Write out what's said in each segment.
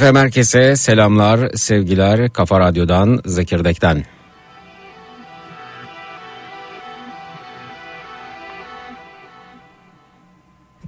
Efendim herkese selamlar, sevgiler. Kafa Radyo'dan, Zekirdek'ten.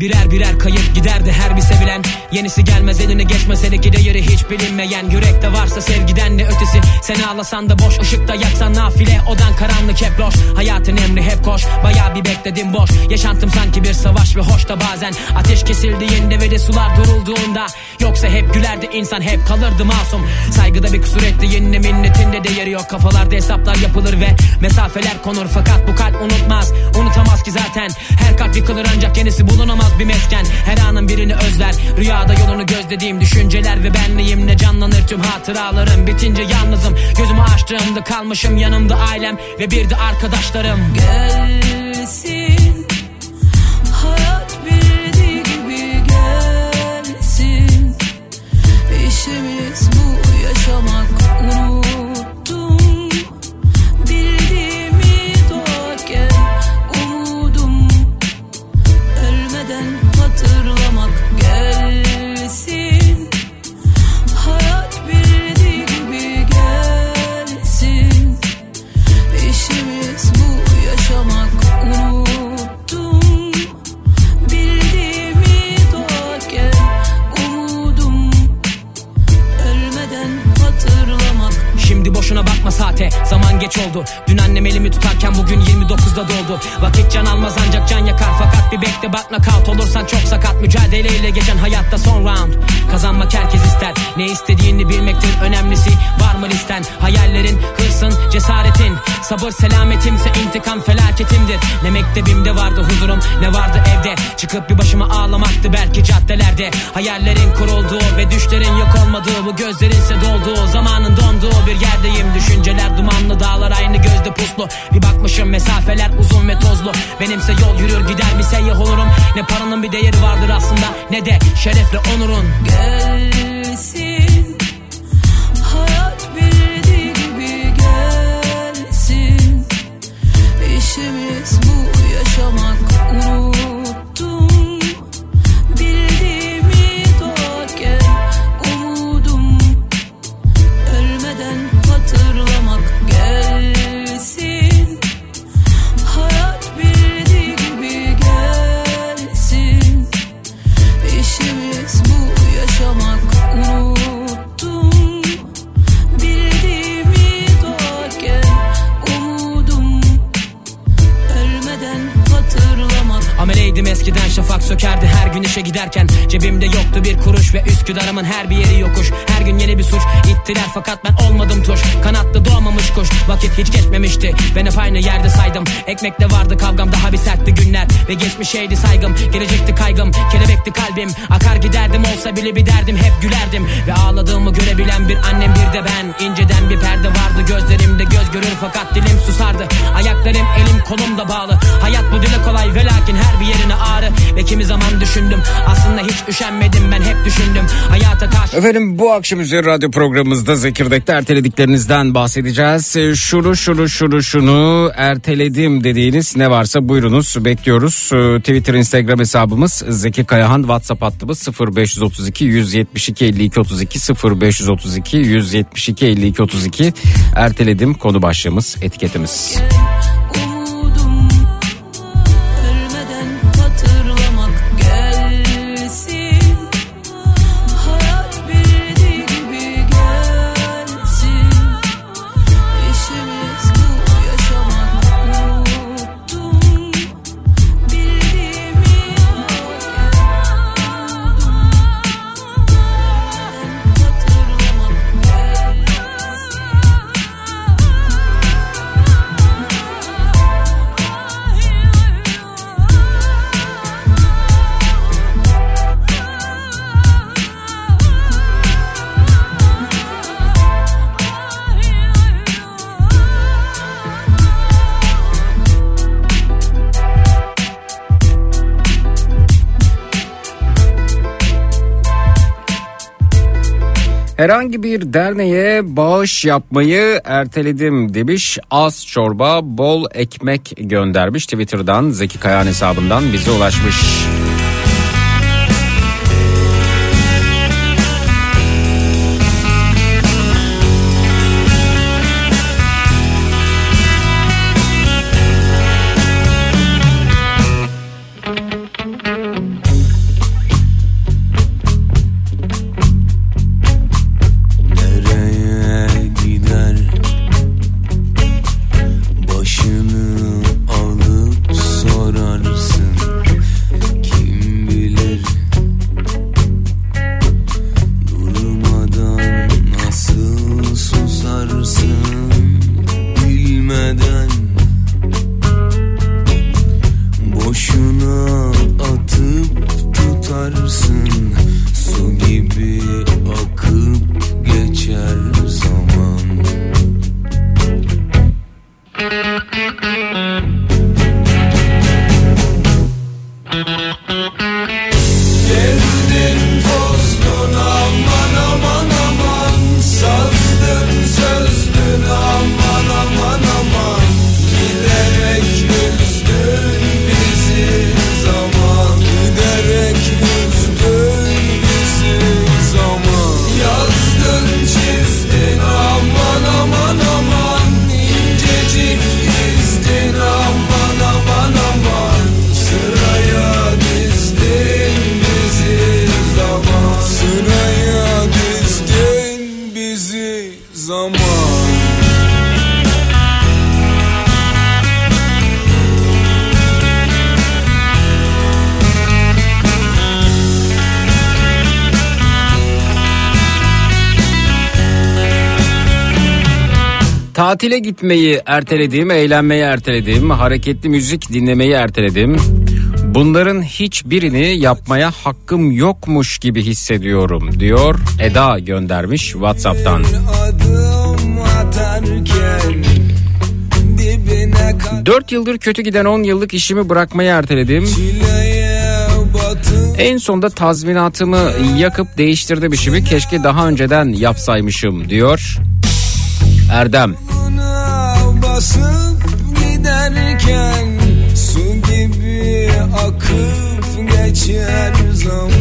Birer birer kayıp giderdi her bir sevilen. Yenisi gelmez eline geçmez hele ki değeri hiç bilinmeyen. Yürekte varsa sevgiden ne ötesi. Sen ağlasan da boş ışıkta yaksan nafile. Odan karanlık hep loş. Hayatın emri hep koş. Baya bir bekledim boş. Yaşantım sanki bir savaş ve hoş da bazen. Ateş kesildiğinde ve de sular durulduğunda Yoksa hep gülerdi insan hep kalırdı masum. Saygıda bir kusur etti yeni minnetinde değeri yok. Kafalarda hesaplar yapılır ve mesafeler konur. Fakat bu kalp unutmaz unutamaz ki zaten. Her kalp yıkılır ancak yenisi bulunamaz bir mesken. Her anın birini özler Rüyada yolunu gözlediğim düşünceler ve benliğimle canlanır tüm hatıralarım. Bitince yalnızım gözümü açtığımda kalmışım. Yanımda ailem ve bir de arkadaşlarım. Gelsin Sabır selametimse intikam felaketimdir. Ne mektebimde vardı huzurum ne vardı evde. Çıkıp bir başıma ağlamaktı belki caddelerde. Hayallerin kurulduğu ve düşlerin yok olmadığı Bu gözlerinse dolduğu zamanın donduğu bir yerdeyim. Düşünceler dumanlı. Dağlar aynı gözde puslu. Bir bakmışım mesafeler uzun ve tozlu. Benimse yol yürür gider bir seyyah olurum. Ne paranın bir değeri vardır aslında ne de şerefle onurun. Gelsin Cebimde yoktu bir kuruş ve Üsküdar'ımın her bir yeri yokuş. Her gün yeni bir suç ittiler fakat ben olmadım tuş. Kanatlı doğmamış kuş vakit hiç geçmemişti. Ben hep aynı yerde saydım. Ekmekle vardı kavgam daha bir sertti günler. Ve geçmişeydi saygım gelecekti kaygım Kelebekti kalbim. Akar giderdim olsa bile bir derdim Hep gülerdim. Ve ağladığımı görebilen bir annem bir de ben. İnceden bir perde vardı gözlerimde göz görür fakat dilim susardı. Ayaklarım elim kolum da bağlı. Hayat bu dile kolay ve lakin her bir yerine ağrı. Ve kimi zaman düşündüm aslında hiç üşenmedim ben hep düşündüm Hayata karşı Efendim bu akşam üzeri radyo programımızda Zekirdek'te ertelediklerinizden bahsedeceğiz. Ee, Şunu şunu şunu şunu erteledim dediğiniz ne varsa buyurunuz bekliyoruz. Ee, Twitter Instagram hesabımız Zeki Kayahan WhatsApp hattımız 0532 172 52 32 0532 172 52 32 erteledim konu başlığımız etiketimiz. Herhangi bir derneğe bağış yapmayı erteledim demiş. Az çorba bol ekmek göndermiş. Twitter'dan Zeki Kayan hesabından bize ulaşmış. Gitmeyi erteledim, eğlenmeyi erteledim, hareketli müzik dinlemeyi erteledim. Bunların hiçbirini yapmaya hakkım yokmuş gibi hissediyorum diyor Eda göndermiş WhatsApp'tan. 4 yıldır kötü giden 10 yıllık işimi bırakmayı erteledim. En sonda tazminatımı yakıp değiştirdim işimi keşke daha önceden yapsaymışım diyor Erdem. Basıp giderken Su gibi akıp geçer zaman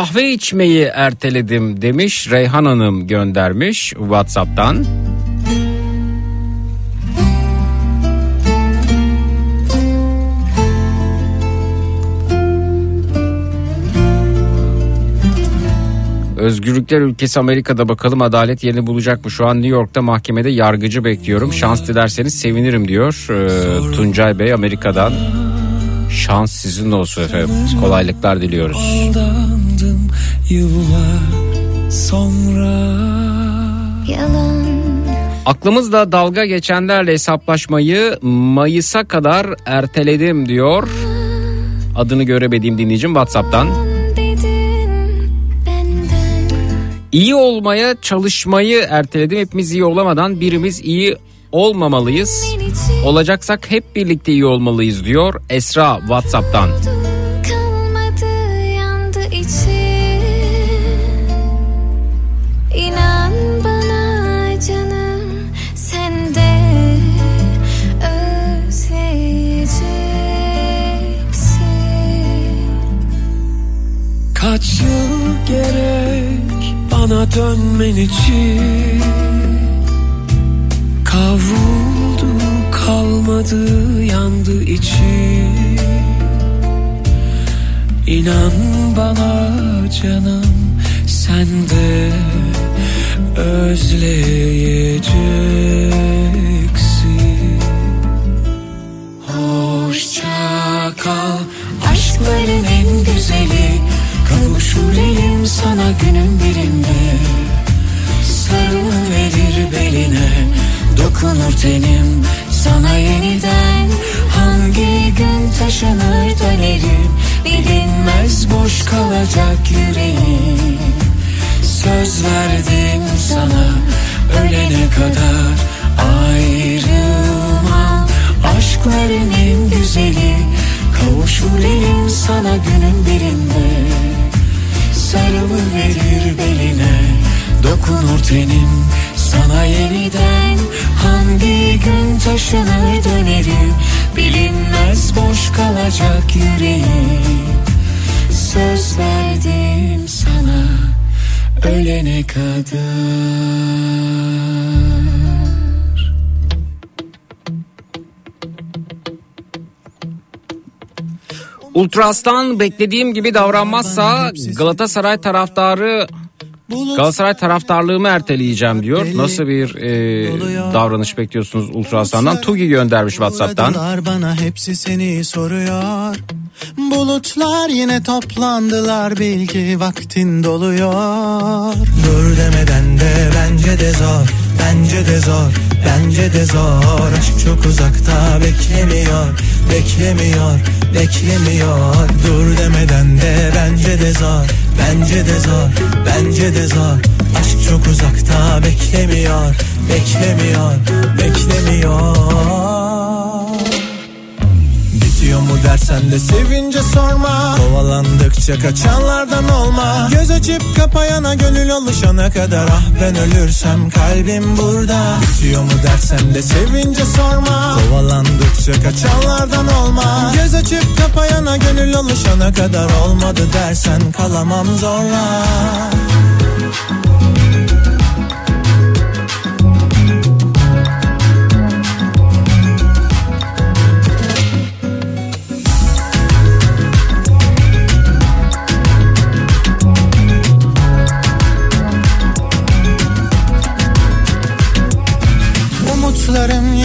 Kahve içmeyi erteledim demiş Reyhan Hanım göndermiş WhatsApp'tan. Özgürlükler ülkesi Amerika'da bakalım adalet yerini bulacak mı? Şu an New York'ta mahkemede yargıcı bekliyorum. Şans dilerseniz sevinirim diyor ee, Tuncay Bey Amerika'dan. Şans sizin olsun efendim. Kolaylıklar diliyoruz. Aldandım yıllar sonra Yalan Aklımızda dalga geçenlerle hesaplaşmayı Mayıs'a kadar erteledim diyor. Adını göremediğim dinleyicim WhatsApp'tan. İyi olmaya çalışmayı erteledim. Hepimiz iyi olamadan birimiz iyi olmamalıyız. Olacaksak hep birlikte iyi olmalıyız diyor Esra WhatsApp'tan. Dönmen için? Kavruldu kalmadı yandı içi İnan bana canım sen de özleyeceksin. Hoşça kal aşkların en güzeli Kavuşur elim sana günün birinde. Sarını verir beline. Dokunur tenim sana yeniden. Hangi gün taşınır dönerim. Bilinmez boş kalacak yüreğim. Söz verdim sana ölene kadar. Ayrılmam Aşkların en güzeli. Kavuşur elim sana günün birinde Sarılı verir beline. Dokunur tenim sana yeniden. Hangi gün taşınır dönerim bilinmez boş kalacak yüreğim Söz verdim sana ölene kadar Ultras'tan beklediğim gibi davranmazsa Galatasaray taraftarı Galatasaray taraftarlığımı erteleyeceğim diyor. Nasıl bir e, davranış bekliyorsunuz Ultras'tan? Tugi göndermiş WhatsApp'tan. Bana hepsi seni soruyor. Bulutlar yine toplandılar bil ki vaktin doluyor. Dur demeden de bence de zor, bence de zor, bence de zor. Aşk çok uzakta beklemiyor, beklemiyor, beklemiyor. Dur demeden de bence de zor, bence de zor, bence de zor. Aşk çok uzakta beklemiyor, beklemiyor, beklemiyor. Bitiyor mu dersen de sevince sorma. Kovalandıkça kaçanlardan olma. Göz açıp kapayana gönül alışana kadar. Ah ben ölürsem kalbim burada. Bitiyor mu dersen de sevince sorma. Kovalandıkça kaçanlardan olma. Göz açıp kapayana gönül alışana kadar. Olmadı dersen kalamam zorla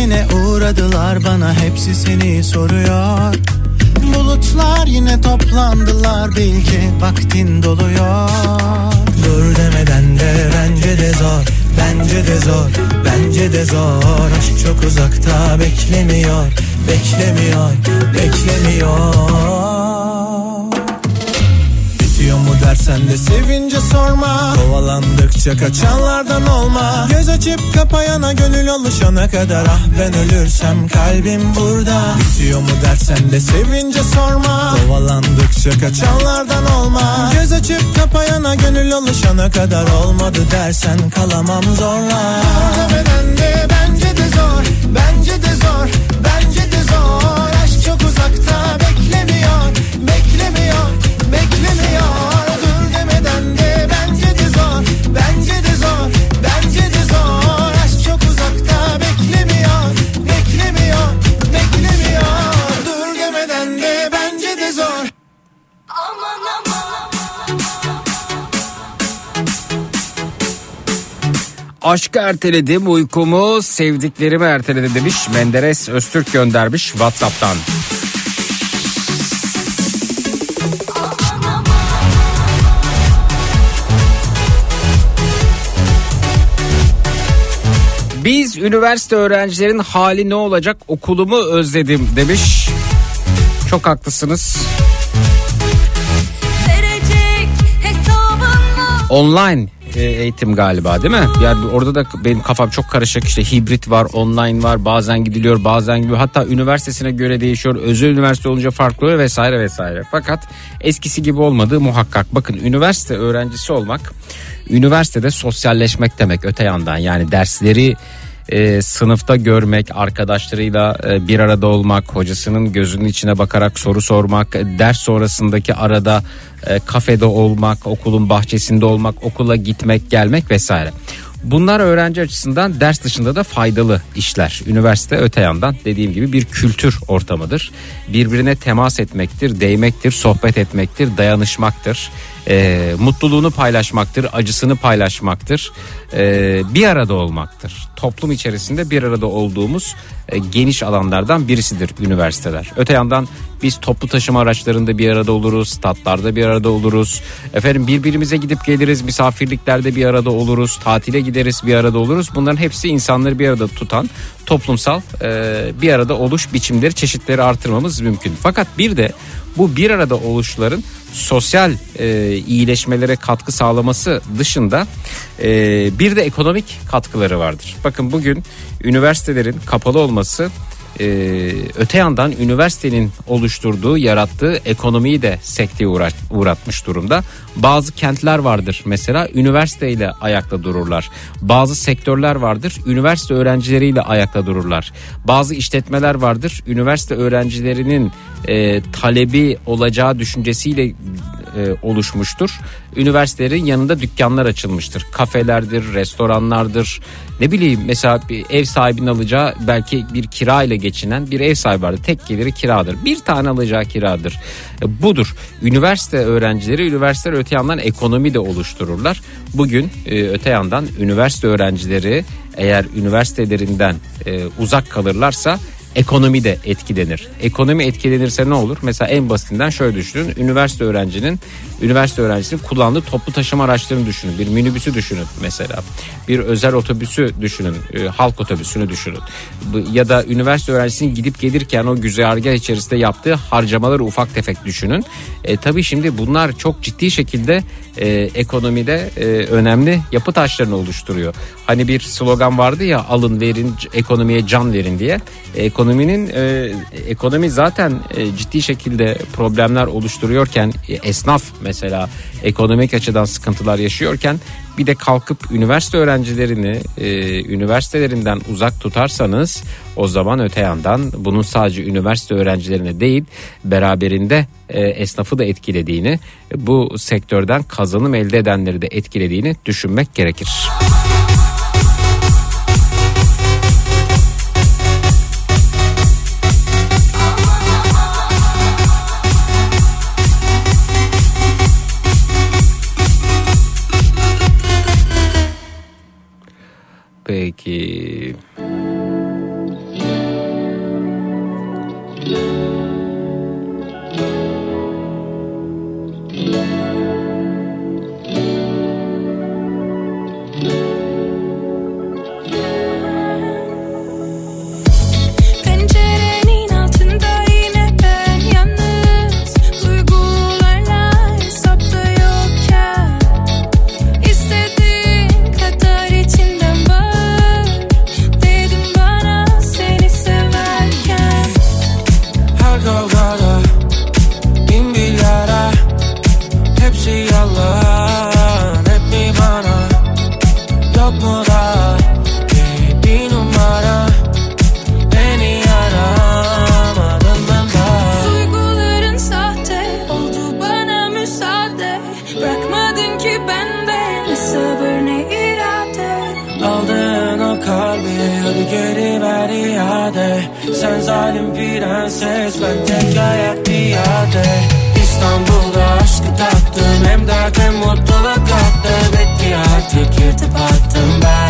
yine uğradılar bana hepsi seni soruyor. Bulutlar yine toplandılar bil ki vaktin doluyor. Dur demeden de bence de zor Bence de zor, bence de zor. Aşk çok uzakta beklemiyor Beklemiyor, beklemiyor Dersen de sevince sorma. Kovalandıkça kaçanlardan olma. Göz açıp kapayana gönül alışana kadar. Ah ben ölürsem kalbim burada. Bitiyor mu dersen de sevince sorma. Kovalandıkça kaçanlardan olma. Göz açıp kapayana gönül alışana kadar. Olmadı dersen kalamam zorla. Demeden de bence de zor Bence de zor Bence de zor. Aşk çok uzakta Aşkı erteledim uykumu sevdiklerimi erteledi demiş Menderes Öztürk göndermiş WhatsApp'tan. Biz üniversite öğrencilerin hali ne olacak okulumu özledim demiş. Çok haklısınız. Online eğitim galiba değil mi? Yani orada da benim kafam çok karışık işte hibrit var, online var, bazen gidiliyor, bazen gidiyor. Hatta üniversitesine göre değişiyor. Özel üniversite olunca farklı oluyor vesaire vesaire. Fakat eskisi gibi olmadığı muhakkak. Bakın üniversite öğrencisi olmak üniversitede sosyalleşmek demek öte yandan. Yani dersleri e, sınıfta görmek, arkadaşlarıyla e, bir arada olmak, hocasının gözünün içine bakarak soru sormak, ders sonrasındaki arada e, kafede olmak, okulun bahçesinde olmak, okula gitmek, gelmek vesaire. Bunlar öğrenci açısından ders dışında da faydalı işler. Üniversite öte yandan dediğim gibi bir kültür ortamıdır. Birbirine temas etmektir, değmektir, sohbet etmektir, dayanışmaktır. Ee, mutluluğunu paylaşmaktır, acısını paylaşmaktır. Ee, bir arada olmaktır. Toplum içerisinde bir arada olduğumuz e, geniş alanlardan birisidir üniversiteler. Öte yandan biz toplu taşıma araçlarında bir arada oluruz, statlarda bir arada oluruz. Efendim birbirimize gidip geliriz, misafirliklerde bir arada oluruz, tatile gideriz bir arada oluruz. Bunların hepsi insanları bir arada tutan toplumsal e, bir arada oluş biçimleri, çeşitleri artırmamız mümkün. Fakat bir de bu bir arada oluşların sosyal e, iyileşmelere katkı sağlaması dışında e, bir de ekonomik katkıları vardır. Bakın bugün üniversitelerin kapalı olması e, öte yandan üniversitenin oluşturduğu yarattığı ekonomiyi de sekteye uğra- uğratmış durumda. Bazı kentler vardır mesela üniversiteyle ayakta dururlar. Bazı sektörler vardır üniversite öğrencileriyle ayakta dururlar. Bazı işletmeler vardır üniversite öğrencilerinin e, talebi olacağı düşüncesiyle e, oluşmuştur. Üniversitelerin yanında dükkanlar açılmıştır. Kafelerdir, restoranlardır. Ne bileyim mesela bir ev sahibinin alacağı belki bir kira ile geçinen bir ev sahibi vardır. Tek geliri kiradır. Bir tane alacağı kiradır. E, budur. Üniversite öğrencileri üniversiteler öte yandan ekonomi de oluştururlar. Bugün e, öte yandan üniversite öğrencileri eğer üniversitelerinden e, uzak kalırlarsa ekonomi de etkilenir. Ekonomi etkilenirse ne olur? Mesela en basitinden şöyle düşünün. Üniversite öğrencinin üniversite öğrencisinin kullandığı toplu taşıma araçlarını düşünün. Bir minibüsü düşünün mesela. Bir özel otobüsü düşünün. e, halk otobüsünü düşünün. Ya da üniversite öğrencisinin gidip gelirken o güzergah içerisinde yaptığı harcamaları ufak tefek düşünün. E, tabii şimdi bunlar çok ciddi şekilde e, ekonomide e, önemli yapı taşlarını oluşturuyor. Hani bir slogan vardı ya alın verin ekonomiye can verin diye. E, ekonominin e, ekonomi zaten e, ciddi şekilde problemler oluşturuyorken e, esnaf mesela ekonomik açıdan sıkıntılar yaşıyorken bir de kalkıp üniversite öğrencilerini e, üniversitelerinden uzak tutarsanız o zaman öte yandan bunun sadece üniversite öğrencilerine değil beraberinde e, esnafı da etkilediğini bu sektörden kazanım elde edenleri de etkilediğini düşünmek gerekir. Peki. Ne sabır ne irade? Aldın o kalbi hadi geri ver iade. Sen zalim prenses ben tek ayak piyade. İstanbul'da aşkı tattım hem dert hem mutluluk kattı. Bitti artık yırtıp attım ben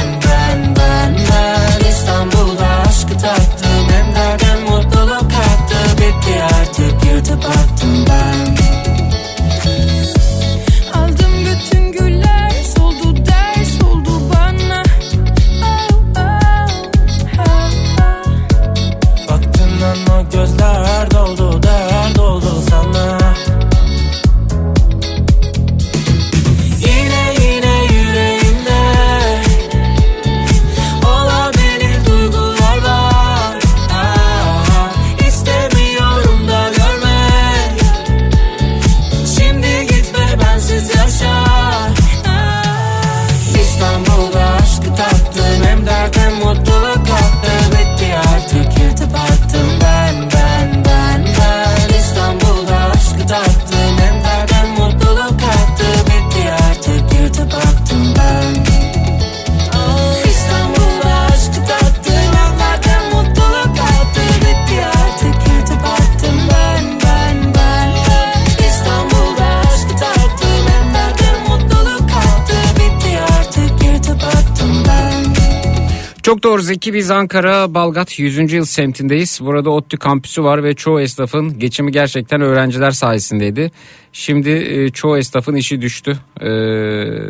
Çok doğru Zeki biz Ankara Balgat 100. yıl semtindeyiz. Burada ODTÜ kampüsü var ve çoğu esnafın geçimi gerçekten öğrenciler sayesindeydi. Şimdi e, çoğu esnafın işi düştü. E,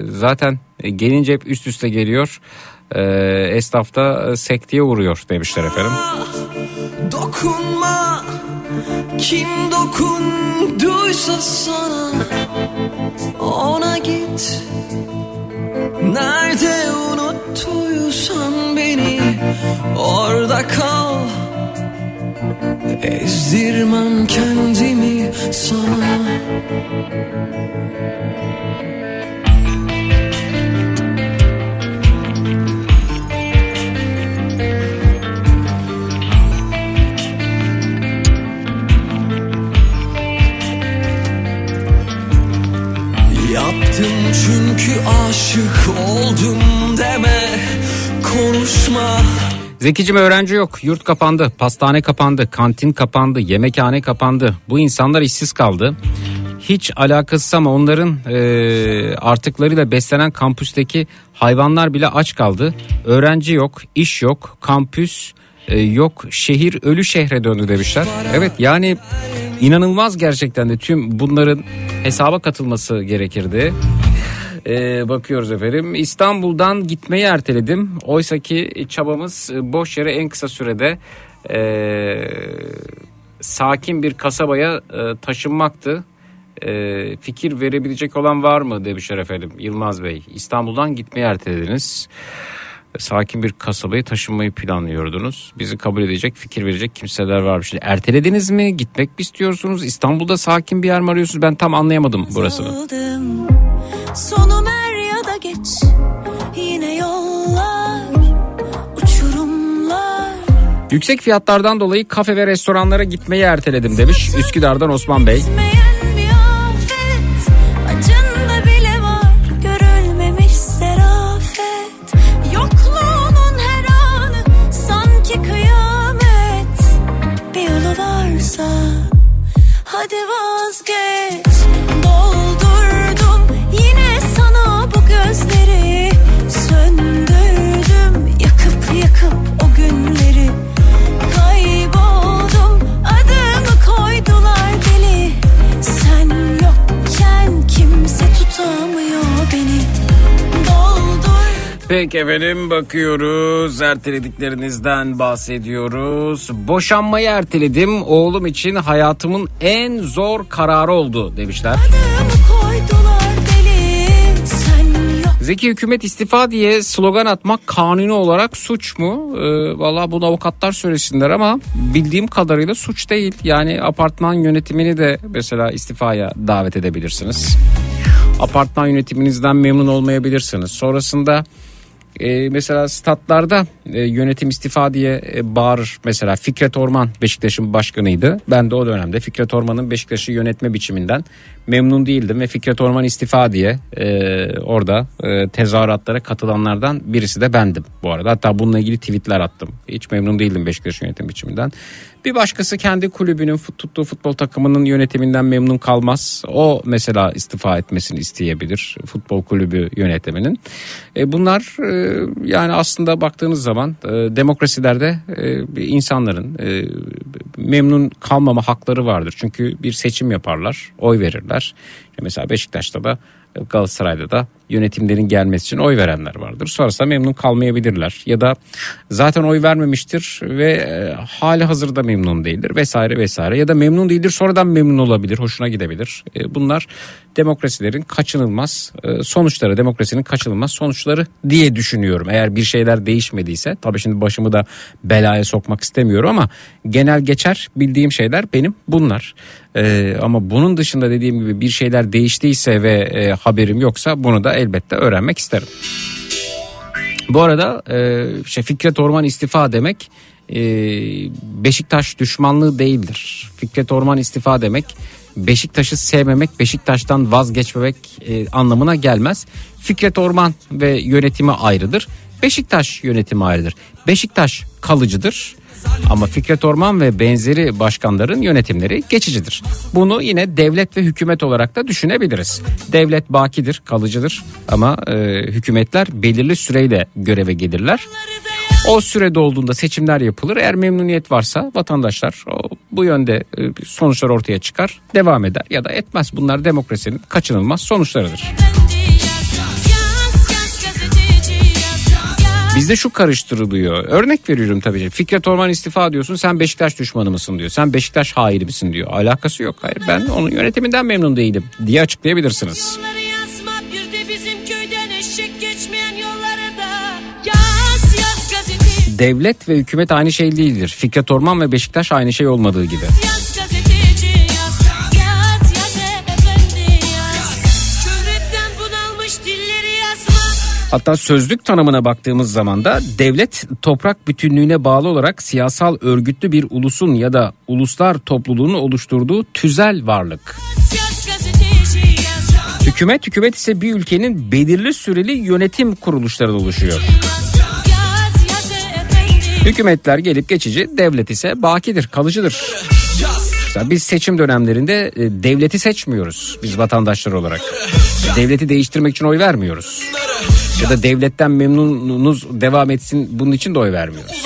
zaten gelince hep üst üste geliyor. E, esnaf da e, sekteye uğruyor demişler efendim. Dokunma Kim dokunduysa sana Ona git Nerede unuttuysan beni Orada kal. Ezdirmem kendimi sana çünkü aşık oldum deme Konuşma Zekicim öğrenci yok. Yurt kapandı, pastane kapandı, kantin kapandı, yemekhane kapandı. Bu insanlar işsiz kaldı. Hiç alakasız ama onların e, artıklarıyla beslenen kampüsteki hayvanlar bile aç kaldı. Öğrenci yok, iş yok, kampüs e, yok, şehir ölü şehre döndü demişler. Evet yani inanılmaz gerçekten de tüm bunların hesaba katılması gerekirdi. Ee, bakıyoruz efendim. İstanbul'dan gitmeyi erteledim. Oysa ki çabamız e, boş yere en kısa sürede e, sakin bir kasabaya e, taşınmaktı. E, fikir verebilecek olan var mı demişler efendim Yılmaz Bey. İstanbul'dan gitmeyi ertelediniz. Sakin bir kasabaya taşınmayı planlıyordunuz. Bizi kabul edecek, fikir verecek kimseler varmış. Ertelediniz mi? Gitmek mi istiyorsunuz? İstanbul'da sakin bir yer mi arıyorsunuz? Ben tam anlayamadım burasını. Aldım. Yüksek fiyatlardan dolayı kafe ve restoranlara gitmeyi erteledim demiş Üsküdar'dan Osman Bey. Peki efendim bakıyoruz ertelediklerinizden bahsediyoruz. Boşanmayı erteledim oğlum için hayatımın en zor kararı oldu demişler. Zeki hükümet istifa diye slogan atmak kanuni olarak suç mu? Ee, Valla bunu avukatlar söylesinler ama bildiğim kadarıyla suç değil. Yani apartman yönetimini de mesela istifaya davet edebilirsiniz. Apartman yönetiminizden memnun olmayabilirsiniz. Sonrasında e, mesela statlarda e, yönetim istifa diye e, bağırır. Mesela Fikret Orman Beşiktaş'ın başkanıydı. Ben de o dönemde Fikret Orman'ın Beşiktaş'ı yönetme biçiminden memnun değildim ve Fikret Orman istifa diye e, orada e, tezahüratlara katılanlardan birisi de bendim bu arada. Hatta bununla ilgili tweetler attım. Hiç memnun değildim Beşiktaş yönetim biçiminden. Bir başkası kendi kulübünün tuttuğu futbol takımının yönetiminden memnun kalmaz. O mesela istifa etmesini isteyebilir futbol kulübü yönetiminin. E, bunlar e, yani aslında baktığınız zaman e, demokrasilerde e, insanların e, memnun kalmama hakları vardır. Çünkü bir seçim yaparlar, oy verirler. Mesela Beşiktaş'ta da Galatasaray'da da yönetimlerin gelmesi için oy verenler vardır. Sonrasında memnun kalmayabilirler ya da zaten oy vermemiştir ve e, hali hazırda memnun değildir vesaire vesaire ya da memnun değildir sonradan memnun olabilir, hoşuna gidebilir. E, bunlar demokrasilerin kaçınılmaz e, sonuçları, demokrasinin kaçınılmaz sonuçları diye düşünüyorum. Eğer bir şeyler değişmediyse tabii şimdi başımı da belaya sokmak istemiyorum ama genel geçer bildiğim şeyler benim bunlar. E, ama bunun dışında dediğim gibi bir şeyler değiştiyse ve e, haberim yoksa bunu da elbette öğrenmek isterim. Bu arada e, işte Fikret Orman istifa demek e, Beşiktaş düşmanlığı değildir. Fikret Orman istifa demek Beşiktaş'ı sevmemek, Beşiktaş'tan vazgeçmemek e, anlamına gelmez. Fikret Orman ve yönetimi ayrıdır. Beşiktaş yönetimi ayrıdır. Beşiktaş kalıcıdır. Ama Fikret Orman ve benzeri başkanların yönetimleri geçicidir. Bunu yine devlet ve hükümet olarak da düşünebiliriz. Devlet bakidir, kalıcıdır ama e, hükümetler belirli süreyle göreve gelirler. O sürede olduğunda seçimler yapılır. Eğer memnuniyet varsa vatandaşlar bu yönde e, sonuçlar ortaya çıkar, devam eder ya da etmez. Bunlar demokrasinin kaçınılmaz sonuçlarıdır. Bizde şu karıştırılıyor. Örnek veriyorum tabii. Fikret Orman istifa diyorsun. Sen Beşiktaş düşmanı mısın diyor. Sen Beşiktaş haini misin diyor. Alakası yok. Hayır ben onun yönetiminden memnun değilim diye açıklayabilirsiniz. Devlet ve hükümet aynı şey değildir. Fikret Orman ve Beşiktaş aynı şey olmadığı gibi. Yaz Hatta sözlük tanımına baktığımız zaman da devlet toprak bütünlüğüne bağlı olarak siyasal örgütlü bir ulusun ya da uluslar topluluğunu oluşturduğu tüzel varlık. Hükümet hükümet ise bir ülkenin belirli süreli yönetim kuruluşları oluşuyor. Hükümetler gelip geçici, devlet ise bakidir, kalıcıdır. Biz seçim dönemlerinde e, devleti seçmiyoruz biz vatandaşlar olarak. Devleti değiştirmek için oy vermiyoruz. Ya da devletten memnunuz devam etsin bunun için de oy vermiyoruz.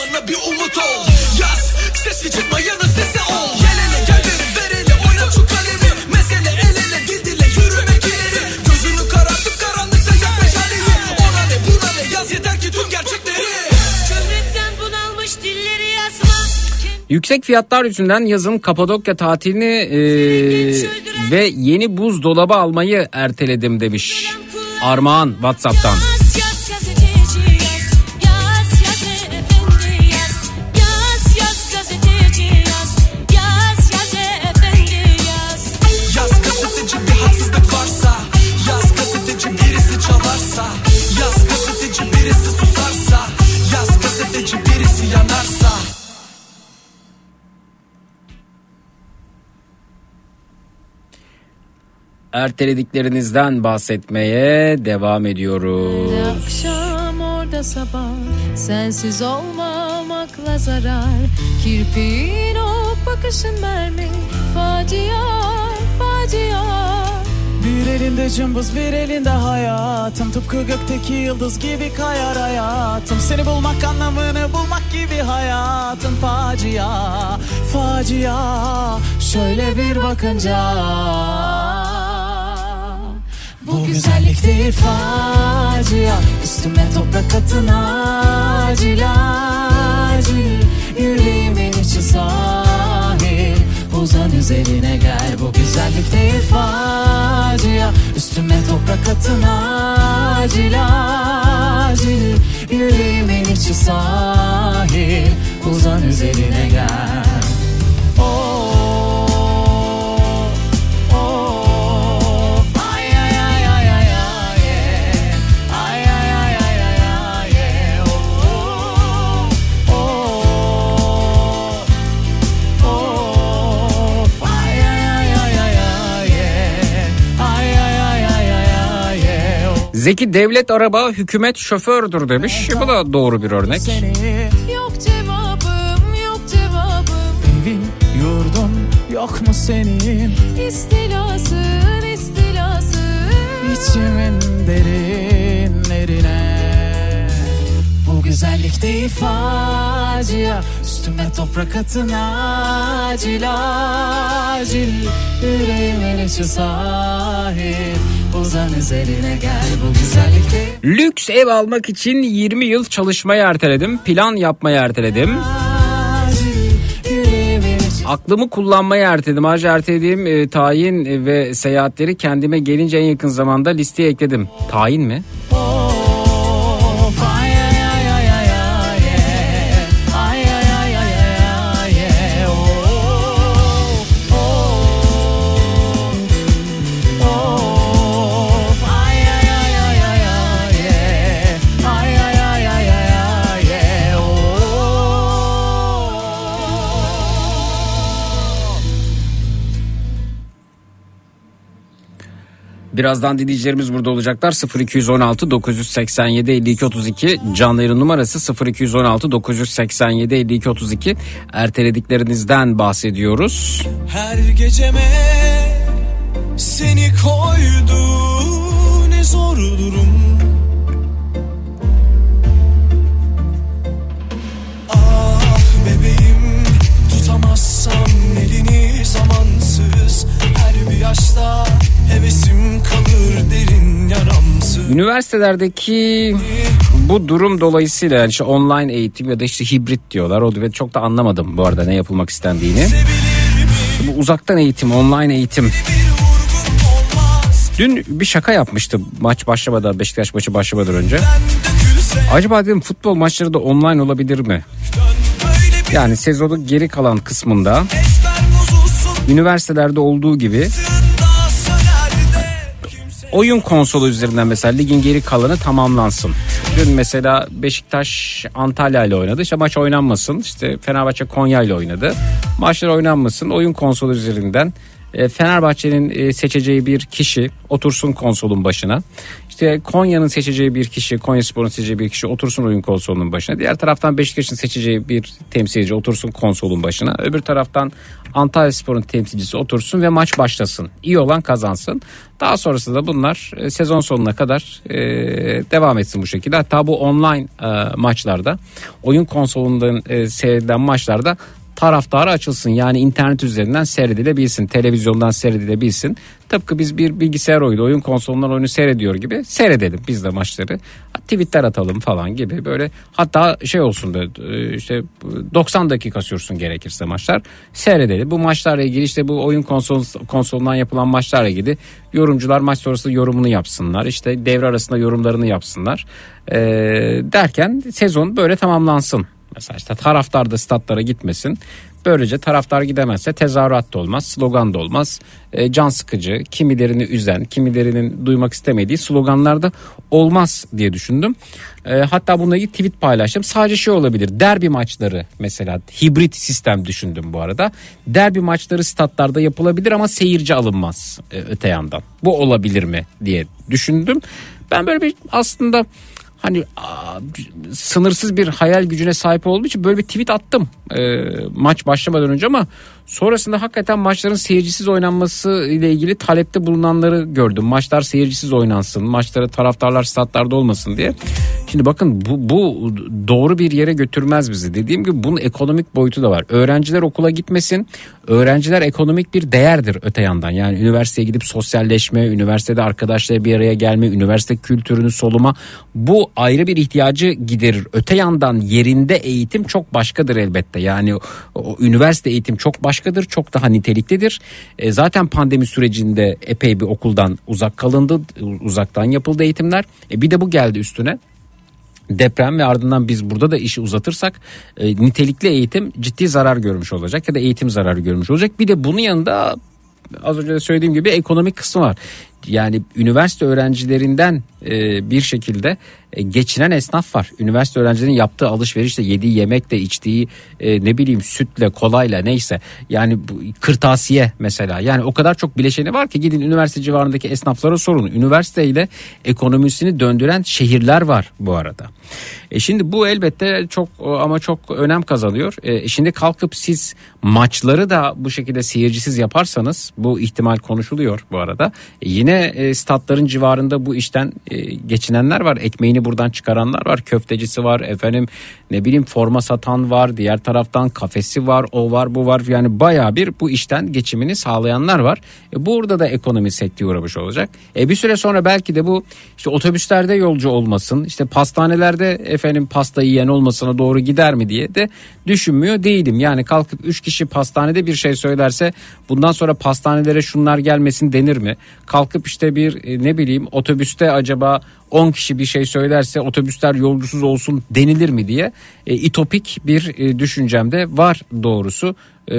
Yüksek fiyatlar yüzünden yazın Kapadokya tatilini e, ve yeni buzdolabı almayı erteledim demiş. Armağan Whatsapp'tan. Ertelediklerinizden bahsetmeye devam ediyoruz. Akşam orada sabah Sensiz olmamakla zarar. Kirpiğin o bakışın mermi Facia, facia. Bir elinde cımbız bir elinde hayatım. Tıpkı gökteki yıldız gibi kayar hayatım. Seni bulmak anlamını bulmak gibi hayatın Facia, facia. Şöyle bir bakınca Bu güzellik değil facia Üstüme toprak atın acil acil Yüreğimin içi sahil Uzan üzerine gel. Bu güzellik değil facia Üstüme toprak atın acil acil Yüreğimin içi sahil Uzan üzerine gel Zeki devlet araba hükümet şofördür demiş. Bu da doğru bir örnek. Seni Yok cevabım, yok cevabım evin yurdun yok mu senin İstilasın, istilasın İçimin derinlerine güzellik değil facia Üstüme toprak atın acil acil Uzan üzerine gel bu güzellik değil Lüks ev almak için 20 yıl çalışmayı erteledim. Plan yapmayı erteledim. Aklımı kullanmayı erteledim. Ayrıca ertelediğim e, tayin ve seyahatleri kendime gelince en yakın zamanda listeye ekledim. Tayin mi? Of, Birazdan dinleyicilerimiz burada olacaklar. 0216 987 52 32 canlı yayın numarası 0216 987 52 32 ertelediklerinizden bahsediyoruz. Her geceme seni koydu ne zor yaşta hevesim kalır derin yaramsı. Üniversitelerdeki bu durum dolayısıyla yani işte online eğitim ya da işte hibrit diyorlar. O ve çok da anlamadım bu arada ne yapılmak istendiğini. Bu uzaktan eğitim, online eğitim. Dün bir şaka yapmıştı maç başlamadan Beşiktaş maçı başlamadan önce. Acaba dedim futbol maçları da online olabilir mi? Yani sezonun geri kalan kısmında üniversitelerde olduğu gibi oyun konsolu üzerinden mesela ligin geri kalanı tamamlansın. Dün mesela Beşiktaş Antalya ile oynadı. İşte maç oynanmasın. İşte Fenerbahçe Konya ile oynadı. Maçlar oynanmasın. Oyun konsolu üzerinden Fenerbahçe'nin e, seçeceği bir kişi otursun konsolun başına. İşte Konya'nın seçeceği bir kişi, Konya Spor'un seçeceği bir kişi otursun oyun konsolunun başına. Diğer taraftan Beşiktaş'ın seçeceği bir temsilci otursun konsolun başına. Öbür taraftan Antalya Spor'un temsilcisi otursun ve maç başlasın. İyi olan kazansın. Daha sonrasında bunlar e, sezon sonuna kadar e, devam etsin bu şekilde. Hatta bu online e, maçlarda oyun konsolundan e, seyredilen maçlarda taraftarı açılsın. Yani internet üzerinden seyredilebilsin. Televizyondan seyredilebilsin. Tıpkı biz bir bilgisayar oyunu, oyun konsolundan oyunu seyrediyor gibi seyredelim biz de maçları. Tweetler atalım falan gibi böyle hatta şey olsun böyle e, işte 90 dakika sürsün gerekirse maçlar seyredelim. Bu maçlarla ilgili işte bu oyun konsol, konsolundan yapılan maçlarla ilgili yorumcular maç sonrası yorumunu yapsınlar. İşte devre arasında yorumlarını yapsınlar. Ee, derken sezon böyle tamamlansın. Mesela işte taraftar da statlara gitmesin. Böylece taraftar gidemezse tezahürat da olmaz, slogan da olmaz. E, can sıkıcı, kimilerini üzen, kimilerinin duymak istemediği sloganlar da olmaz diye düşündüm. E, hatta bununla ilgili tweet paylaştım. Sadece şey olabilir. Derbi maçları mesela hibrit sistem düşündüm bu arada. Derbi maçları statlarda yapılabilir ama seyirci alınmaz e, öte yandan. Bu olabilir mi diye düşündüm. Ben böyle bir aslında hani sınırsız bir hayal gücüne sahip olduğu için böyle bir tweet attım e, maç başlamadan önce ama sonrasında hakikaten maçların seyircisiz oynanması ile ilgili talepte bulunanları gördüm. Maçlar seyircisiz oynansın, maçlara taraftarlar statlarda olmasın diye. Şimdi bakın bu, bu doğru bir yere götürmez bizi. Dediğim gibi bunun ekonomik boyutu da var. Öğrenciler okula gitmesin. Öğrenciler ekonomik bir değerdir öte yandan. Yani üniversiteye gidip sosyalleşme, üniversitede arkadaşlarla bir araya gelme, üniversite kültürünü soluma bu ayrı bir ihtiyacı giderir. Öte yandan yerinde eğitim çok başkadır elbette. Yani o, üniversite eğitim çok başkadır, çok daha niteliklidir. E, zaten pandemi sürecinde epey bir okuldan uzak kalındı, uzaktan yapıldı eğitimler. E, bir de bu geldi üstüne deprem ve ardından biz burada da işi uzatırsak e, nitelikli eğitim ciddi zarar görmüş olacak ya da eğitim zararı görmüş olacak. Bir de bunun yanında az önce de söylediğim gibi ekonomik kısmı var. Yani üniversite öğrencilerinden e, bir şekilde e, geçinen esnaf var. Üniversite öğrencilerinin yaptığı alışverişle yediği yemekle içtiği e, ne bileyim sütle kolayla neyse yani bu, kırtasiye mesela yani o kadar çok bileşeni var ki gidin üniversite civarındaki esnaflara sorun. Üniversiteyle ekonomisini döndüren şehirler var bu arada. E şimdi bu elbette çok ama çok önem kazanıyor. E şimdi kalkıp siz maçları da bu şekilde seyircisiz yaparsanız bu ihtimal konuşuluyor bu arada. E yine e, statların civarında bu işten e, geçinenler var. Ekmeğini buradan çıkaranlar var. Köftecisi var efendim ne bileyim forma satan var. Diğer taraftan kafesi var o var bu var. Yani baya bir bu işten geçimini sağlayanlar var. E burada da ekonomi sekteye uğramış olacak. E bir süre sonra belki de bu işte otobüslerde yolcu olmasın. işte pastanelerde efendim pasta yiyen olmasına doğru gider mi diye de düşünmüyor değilim. Yani kalkıp 3 kişi pastanede bir şey söylerse bundan sonra pastanelere şunlar gelmesin denir mi? Kalkıp işte bir e, ne bileyim otobüste acaba 10 kişi bir şey söylerse otobüsler yolcusuz olsun denilir mi diye e, itopik bir e, düşüncem de var doğrusu e,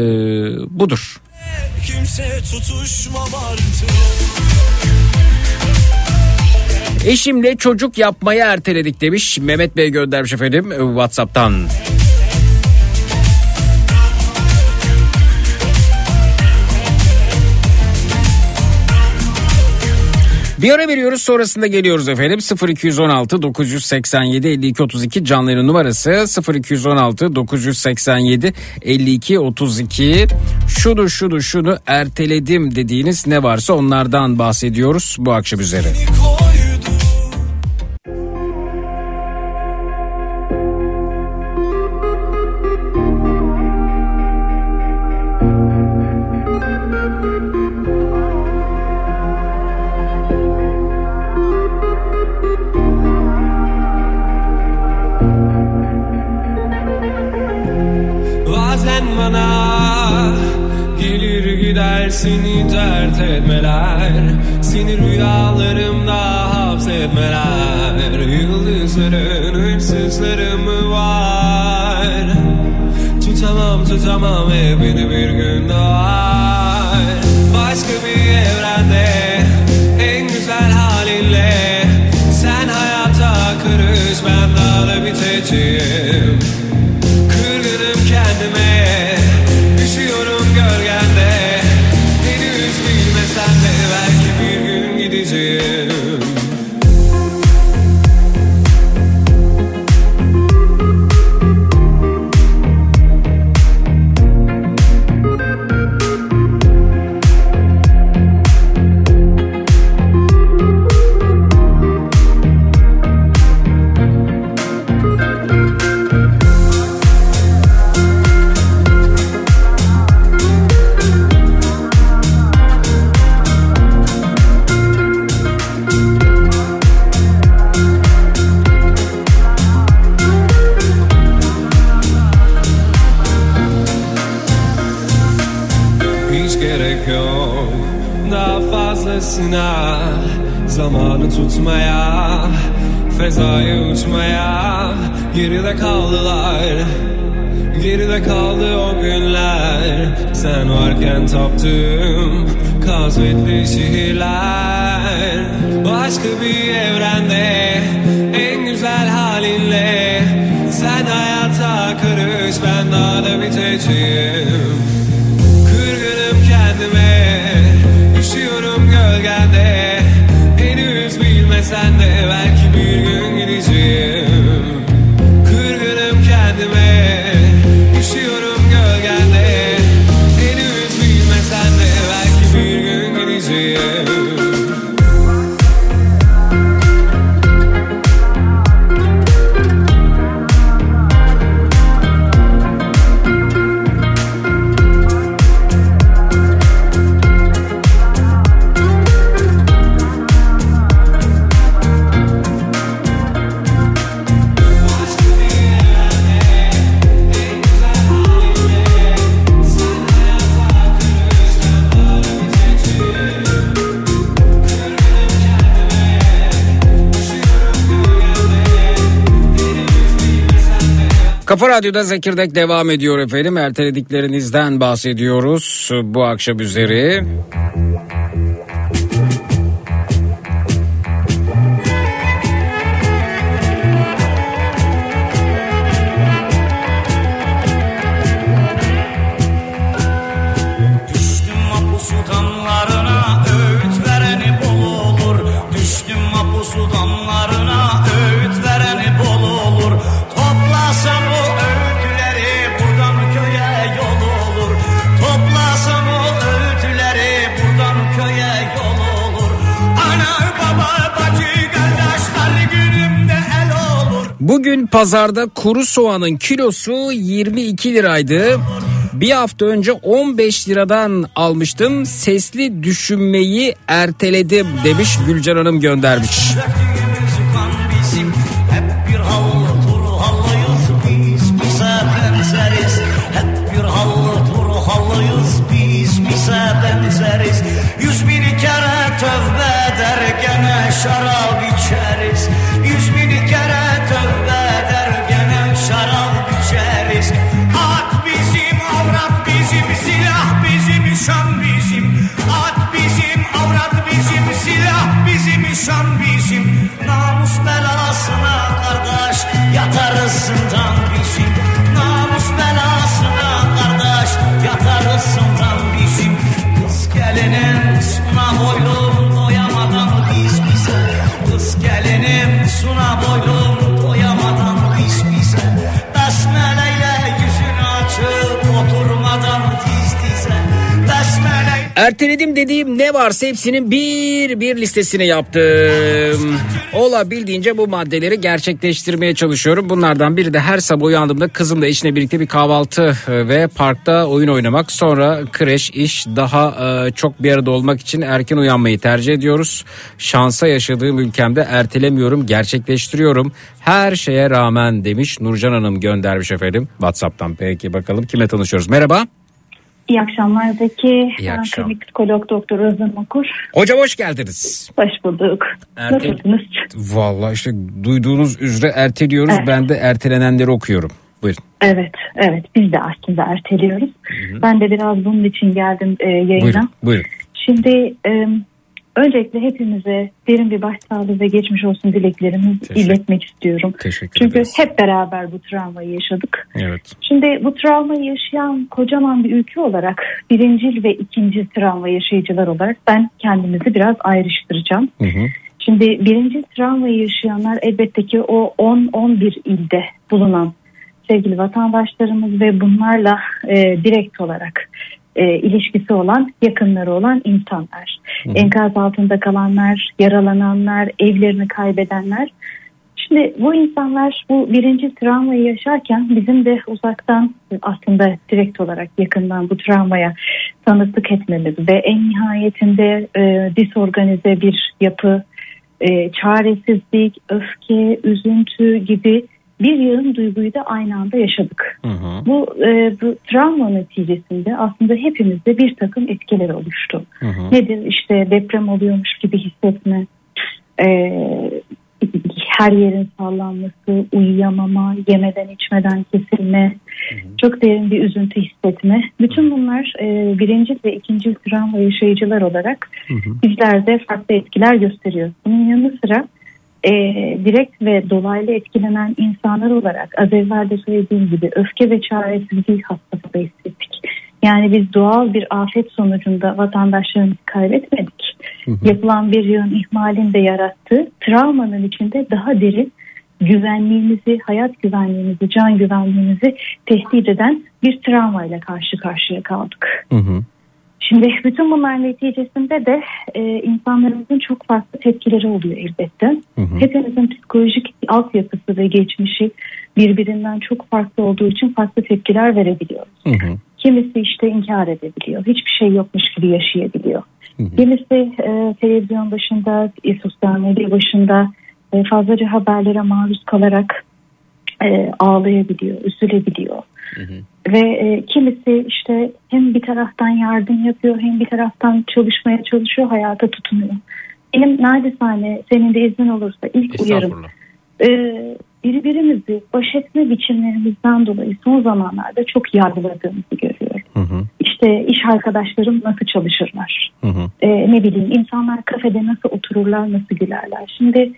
budur. Kimse tutuşmam artık Eşimle çocuk yapmayı erteledik demiş Mehmet Bey göndermiş efendim e, Whatsapp'tan. Bir ara veriyoruz sonrasında geliyoruz efendim. 0216 987 52 32 canlı numarası. 0216 987 52 32 şunu şunu şunu erteledim dediğiniz ne varsa onlardan bahsediyoruz bu akşam üzere. seni dert etmeler Seni rüyalarımda hapsetmeler. Yıldızların hırsızlarımı var? Tutamam tutamam hep beni bir gün doğar. Radyo'da Zekirdek devam ediyor efendim. Ertelediklerinizden bahsediyoruz bu akşam üzeri. pazarda kuru soğanın kilosu 22 liraydı. Bir hafta önce 15 liradan almıştım. Sesli düşünmeyi erteledim demiş Gülcan Hanım göndermiş. Erteledim dediğim ne varsa hepsinin bir bir listesini yaptım. Olabildiğince bu maddeleri gerçekleştirmeye çalışıyorum. Bunlardan biri de her sabah uyandığımda kızımla eşine birlikte bir kahvaltı e, ve parkta oyun oynamak. Sonra kreş, iş daha e, çok bir arada olmak için erken uyanmayı tercih ediyoruz. Şansa yaşadığım ülkemde ertelemiyorum, gerçekleştiriyorum. Her şeye rağmen demiş Nurcan Hanım göndermiş efendim. Whatsapp'tan peki bakalım kime tanışıyoruz. Merhaba. İyi akşamlar Zeki. İyi Ben akşam. klinik psikolog doktor Özlem Okur. Hocam hoş geldiniz. Hoş bulduk. Ertel- Nasılsınız? Vallahi işte duyduğunuz üzere erteliyoruz. Evet. Ben de ertelenenleri okuyorum. Buyurun. Evet, evet. Biz de aslında erteliyoruz. Ben de biraz bunun için geldim e, yayına. Buyurun. Buyurun. Şimdi e, öncelikle hepimize derin bir başsağlığı ve geçmiş olsun dileklerimi Teşekkür- iletmek istiyorum. Teşekkür Çünkü ederiz. hep beraber bu travmayı yaşadık. Evet. Şimdi bu travmayı yaşayan kocaman bir ülke olarak birincil ve ikinci travma yaşayıcılar olarak ben kendimizi biraz ayrıştıracağım. Hı hı. Şimdi birinci travmayı yaşayanlar elbette ki o 10-11 ilde bulunan sevgili vatandaşlarımız ve bunlarla e, direkt olarak e, ilişkisi olan, yakınları olan insanlar. Enkaz altında kalanlar, yaralananlar, evlerini kaybedenler. Şimdi bu insanlar bu birinci travmayı yaşarken bizim de uzaktan aslında direkt olarak yakından bu travmaya tanıklık etmemiz ve en nihayetinde e, disorganize bir yapı, e, çaresizlik, öfke, üzüntü gibi bir yığın duyguyu da aynı anda yaşadık. Hı hı. Bu, e, bu travma neticesinde aslında hepimizde bir takım etkiler oluştu. Hı hı. Nedir işte deprem oluyormuş gibi hissetme, e, her yerin sallanması, uyuyamama, yemeden içmeden kesilme, çok derin bir üzüntü hissetme. Bütün bunlar e, birinci ve ikinci travma yaşayıcılar olarak bizlerde farklı etkiler gösteriyor. Bunun yanı sıra e, direkt ve dolaylı etkilenen insanlar olarak az evvel de söylediğim gibi öfke ve çaresizliği hastası da hissettik. Yani biz doğal bir afet sonucunda vatandaşlarımızı kaybetmedik. Yapılan bir yığın ihmalin de yarattığı travmanın içinde daha derin güvenliğimizi, hayat güvenliğimizi, can güvenliğimizi tehdit eden bir travmayla karşı karşıya kaldık. Hı hı. Şimdi bütün bunlar neticesinde de e, insanlarımızın çok farklı tepkileri oluyor elbette. Hı hı. Hepimizin psikolojik altyapısı ve geçmişi birbirinden çok farklı olduğu için farklı tepkiler verebiliyoruz. Hı hı. Kimisi işte inkar edebiliyor. Hiçbir şey yokmuş gibi yaşayabiliyor. Kimisi e, televizyon başında, e, sosyal medya başında e, fazlaca haberlere maruz kalarak e, ağlayabiliyor, üzülebiliyor. Ve e, kimisi işte hem bir taraftan yardım yapıyor hem bir taraftan çalışmaya çalışıyor, hayata tutunuyor. Benim naçizane senin de iznin olursa ilk uyarım e, birbirimizi baş etme biçimlerimizden dolayı son zamanlarda çok yargıladığımızı görüyorum. Hı hı. İşte iş arkadaşlarım nasıl çalışırlar? Hı hı. E, ne bileyim insanlar kafede nasıl otururlar, nasıl gülerler? Şimdi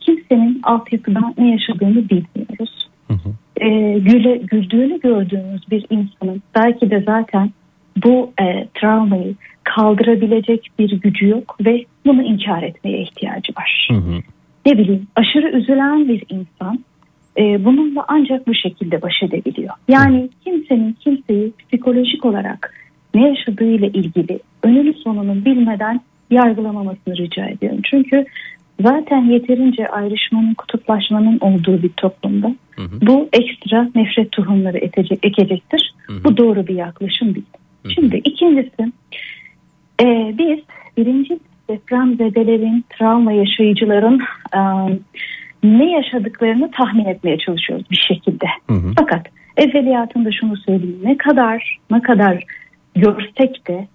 kimsenin altyapıdan ne yaşadığını bilmiyoruz. Hı hı. E, güle, güldüğünü gördüğümüz bir insanın belki de zaten bu e, travmayı kaldırabilecek bir gücü yok ve bunu inkar etmeye ihtiyacı var Hı hı. ne bileyim aşırı üzülen bir insan e, bununla ancak bu şekilde baş edebiliyor. Yani kimsenin kimseyi psikolojik olarak ne yaşadığıyla ilgili önünü sonunu bilmeden yargılamamasını rica ediyorum. Çünkü zaten yeterince ayrışmanın, kutuplaşmanın olduğu bir toplumda bu ekstra nefret tohumları etecek, ekecektir. Bu doğru bir yaklaşım değil. Şimdi ikincisi e, biz birinci depremzedelerin, travma yaşayıcıların e, ne yaşadıklarını tahmin etmeye çalışıyoruz bir şekilde. Fakat evveliyatında şunu söyleyeyim ne kadar ne kadar görsek de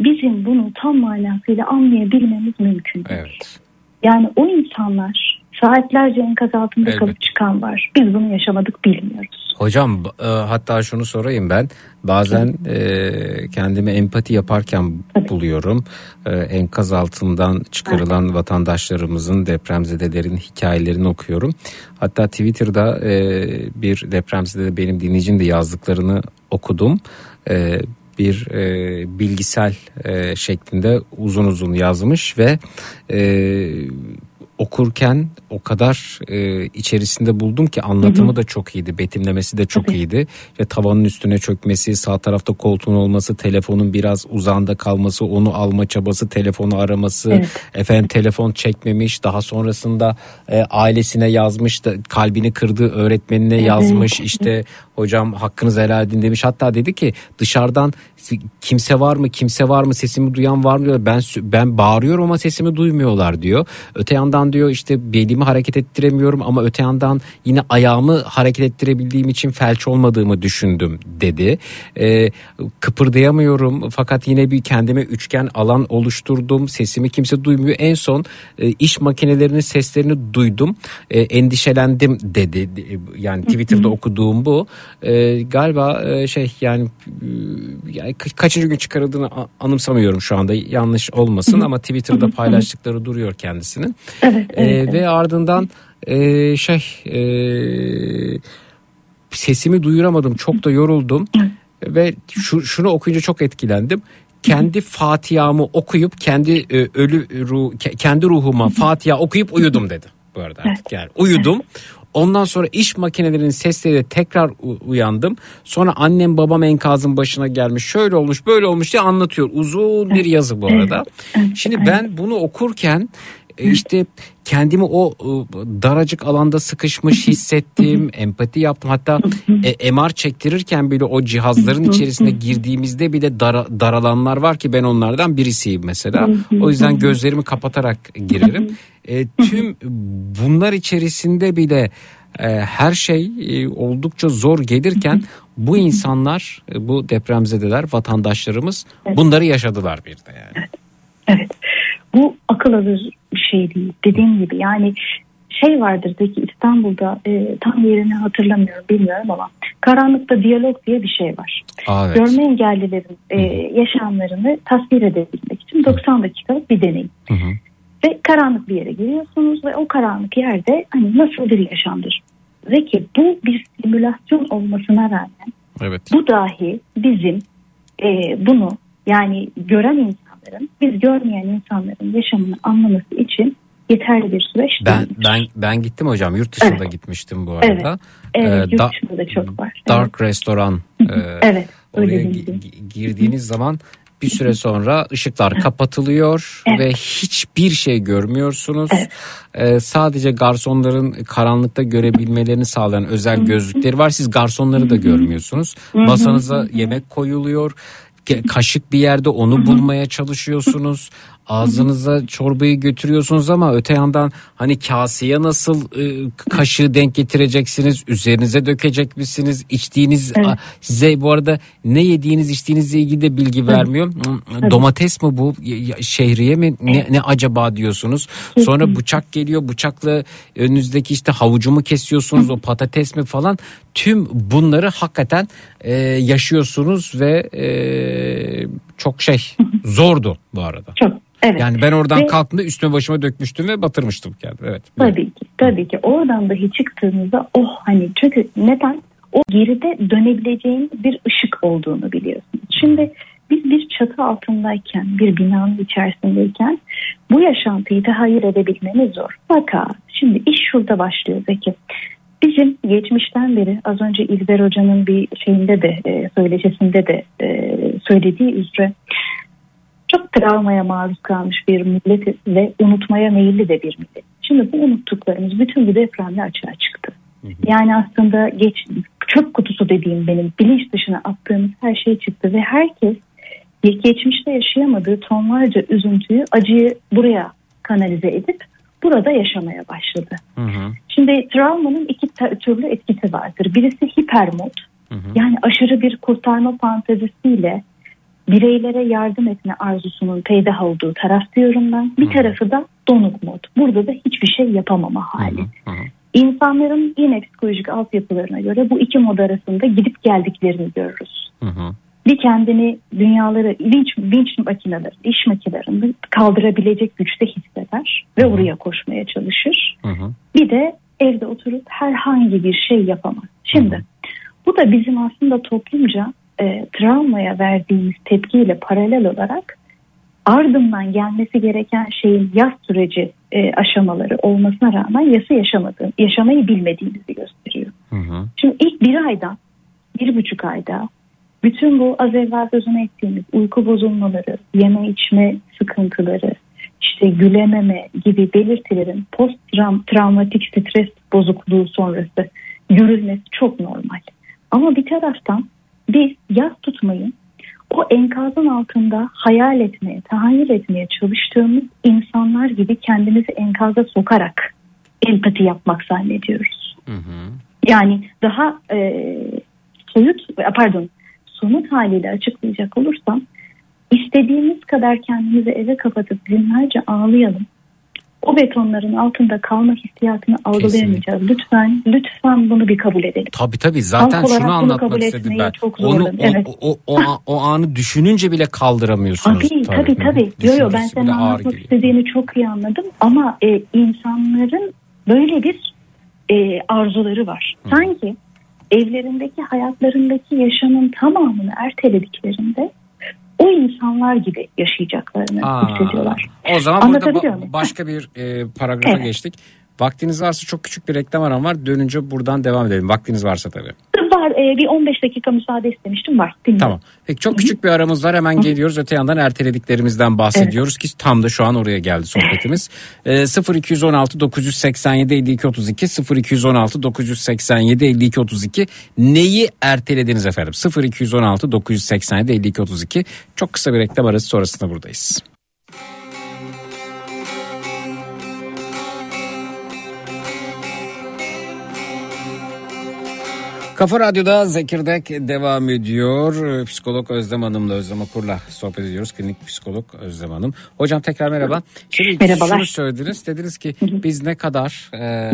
bizim bunu tam manasıyla anlayabilmemiz mümkün değil. Evet. Yani o insanlar saatlerce enkaz altında Elbette. kalıp çıkan var. Biz bunu yaşamadık bilmiyoruz. Hocam e, hatta şunu sorayım ben. Bazen e, kendime empati yaparken buluyorum. E, enkaz altından çıkarılan vatandaşlarımızın depremzedelerin hikayelerini okuyorum. Hatta Twitter'da e, bir depremzede benim dinleyicim de yazdıklarını okudum. E, bir e, bilgisel e, şeklinde uzun uzun yazmış ve e, okurken o kadar e, içerisinde buldum ki anlatımı da çok iyiydi. Betimlemesi de çok iyiydi. Ve tavanın üstüne çökmesi, sağ tarafta koltuğun olması, telefonun biraz uzağında kalması, onu alma çabası, telefonu araması, Evet. efendim telefon çekmemiş, daha sonrasında e, ailesine yazmış da kalbini kırdığı öğretmenine Evet. yazmış işte hocam hakkınızı helal edin demiş. Hatta dedi ki dışarıdan kimse var mı kimse var mı sesimi duyan var mı diyor. Ben ben bağırıyorum ama sesimi duymuyorlar diyor. Öte yandan diyor işte belimi hareket ettiremiyorum ama öte yandan yine ayağımı hareket ettirebildiğim için felç olmadığımı düşündüm dedi. Ee, kıpırdayamıyorum fakat yine bir kendime üçgen alan oluşturdum. Sesimi kimse duymuyor. En son e, iş makinelerinin seslerini duydum. E, endişelendim dedi. Yani Twitter'da okuduğum bu. E, galiba e, şey yani e, yani ka- kaçıncı gün çıkarıldığını anımsamıyorum şu anda. Yanlış olmasın ama Twitter'da paylaştıkları duruyor kendisinin. Evet, E, evet, ve ardından e, şey e, sesimi duyuramadım. Çok da yoruldum. Ve şu, şunu okuyunca çok etkilendim. Kendi Fatiha'mı okuyup kendi e, ölü ruh, ke- kendi ruhuma Fatiha okuyup uyudum dedi. Bu arada artık yani uyudum. Ondan sonra iş makinelerinin sesleriyle tekrar uyandım. Sonra annem babam enkazın başına gelmiş. Şöyle olmuş böyle olmuş diye anlatıyor. Uzun bir yazı bu arada. Şimdi ben bunu okurken e, işte kendimi o e, daracık alanda sıkışmış hissettim, empati yaptım. Hatta e, MR çektirirken bile o cihazların içerisine girdiğimizde bile dara- daralanlar var ki ben onlardan birisiyim mesela. O yüzden gözlerimi kapatarak girerim. E, tüm bunlar içerisinde bile e, her şey e, oldukça zor gelirken bu insanlar, bu depremzedeler, vatandaşlarımız bunları yaşadılar bir de yani. Evet. Bu akıl alır bir şey değil. Dediğim gibi yani şey vardır ki İstanbul'da e, tam yerini hatırlamıyorum bilmiyorum ama karanlıkta diyalog diye bir şey var. Aa, evet. Görme engellilerin e, yaşamlarını tasvir edebilmek için 90 dakikalık bir deneyim. Hı hı. Ve karanlık bir yere giriyorsunuz ve o karanlık yerde hani nasıl bir yaşamdır? Ve ki bu bir simülasyon olmasına rağmen Evet. bu dahi bizim e, bunu yani gören insanların biz görmeyen insanların yaşamını anlaması için yeterli bir süreç Ben değil. ben ben gittim hocam yurt dışında gitmiştim bu arada. Evet, Ee, yurt da- dışında da çok var. Dark restoran. e, Evet, Oraya girdiğiniz zaman bir süre sonra ışıklar kapatılıyor Evet. ve hiçbir şey görmüyorsunuz. Ee, sadece garsonların karanlıkta görebilmelerini sağlayan özel gözlükleri var. Siz garsonları da görmüyorsunuz. Masanıza yemek koyuluyor. Kaşık bir yerde onu bulmaya çalışıyorsunuz. Ağzınıza çorbayı götürüyorsunuz ama öte yandan hani kaseye nasıl e, kaşığı denk getireceksiniz? Üzerinize dökecek misiniz? İçtiğiniz Evet. a- size bu arada ne yediğiniz içtiğinizle ilgili de bilgi vermiyor. Hmm, Domates mi bu? Şehriye mi? Ne, ne acaba diyorsunuz. Sonra bıçak geliyor. Bıçakla önünüzdeki işte havucu mu kesiyorsunuz? O patates mi falan. Tüm bunları hakikaten e, yaşıyorsunuz ve e, çok şey zordu bu arada. Çok. Evet. Yani ben oradan Ve- kalktığımda üstüme başıma dökmüştüm ve batırmıştım kendimi. Evet. Tabii ki. Tabii ki. Oradan dahi çıktığınızda oh hani çünkü neden? O geride dönebileceğiniz bir ışık olduğunu biliyorsunuz. Şimdi biz bir çatı altındayken, bir binanın içerisindeyken bu yaşantıyı tahayyül edebilmemiz zor. Fakat şimdi iş şurada başlıyor Zeki. Bizim geçmişten beri az önce İlber Hoca'nın bir şeyinde de e, söyleşisinde de e, söylediği üzere çok travmaya maruz kalmış bir milletiz ve unutmaya meyilli de bir millet. Şimdi bu unuttuklarımız bütün bu depremle açığa çıktı. Yani aslında geç, çöp kutusu dediğim benim bilinç dışına attığımız her şey çıktı ve herkes ge- geçmişte yaşayamadığı tonlarca üzüntüyü, acıyı buraya kanalize edip burada yaşamaya başladı. Hı hı. Şimdi travmanın iki türlü etkisi vardır. Birisi hipermod. Yani aşırı bir kurtarma fantezisiyle bireylere yardım etme arzusunun peydah olduğu taraf diyorum ben. Bir tarafı da donuk mod. Burada da hiçbir şey yapamama hali. İnsanların yine psikolojik altyapılarına göre bu iki mod arasında gidip geldiklerini görürüz. Hı hı. Bir kendini dünyaları vinç, vinç makineleri, iş makinelerinde kaldırabilecek güçte hisseder ve oraya koşmaya çalışır. Hı hı. Bir de evde oturup herhangi bir şey yapamaz. Şimdi bu da bizim aslında toplumca e, travmaya verdiğimiz tepkiyle paralel olarak ardından gelmesi gereken şeyin yaz süreci e, aşamaları olmasına rağmen yası yaşamadığı, yaşamayı bilmediğimizi gösteriyor. Şimdi ilk bir ayda, bir buçuk ayda bütün bu az evvel sözünü ettiğimiz uyku bozulmaları, yeme içme sıkıntıları, işte gülememe gibi belirtilerin post travmatik stres bozukluğu sonrası görülmesi çok normal. Ama bir taraftan biz yaz tutmayı o enkazın altında hayal etmeye, tahayyül etmeye çalıştığımız insanlar gibi kendimizi enkaza sokarak empati yapmak zannediyoruz. Yani daha e, soyut, pardon somut haliyle açıklayacak olursam istediğimiz kadar kendimizi eve kapatıp günlerce ağlayalım. O betonların altında kalma hissiyatını algılayamayacağız. Lütfen, lütfen bunu bir kabul edelim. Tabii tabii zaten Halk şunu anlatmak kabul istedim ben. çok Onu o, evet. o, o, o, o anı düşününce bile kaldıramıyorsunuz. Tabii tabii tabii. Yo, yo, ben senin anlatmak istediğini çok iyi anladım. Ama e, insanların böyle bir e, arzuları var. Sanki evlerindeki hayatlarındaki yaşamın tamamını ertelediklerinde o insanlar gibi yaşayacaklarını Aa, hissediyorlar. O zaman burada ba- başka bir e, paragrafa Evet. geçtik. Vaktiniz varsa çok küçük bir reklam aram var. Dönünce buradan devam edelim. Vaktiniz varsa tabii. Var e, bir 15 dakika müsaade istemiştim var. Dinliyorum. Tamam. Peki çok küçük bir aramız var. Hemen geliyoruz. Öte yandan ertelediklerimizden bahsediyoruz ki tam da şu an oraya geldi sohbetimiz. E, 0216 987 52 32 0216 987 52 32 neyi ertelediniz efendim? 0216 987 52 32 çok kısa bir reklam arası sonrasında buradayız. Kafa Radyo'da Zekirdek devam ediyor. Ee, Psikolog Özlem Hanım'la Özlem Okur'la sohbet ediyoruz. Klinik psikolog Özlem Hanım. Hocam tekrar merhaba. Şimdi Merhabalar. şunu söylediniz. Dediniz ki biz ne kadar e,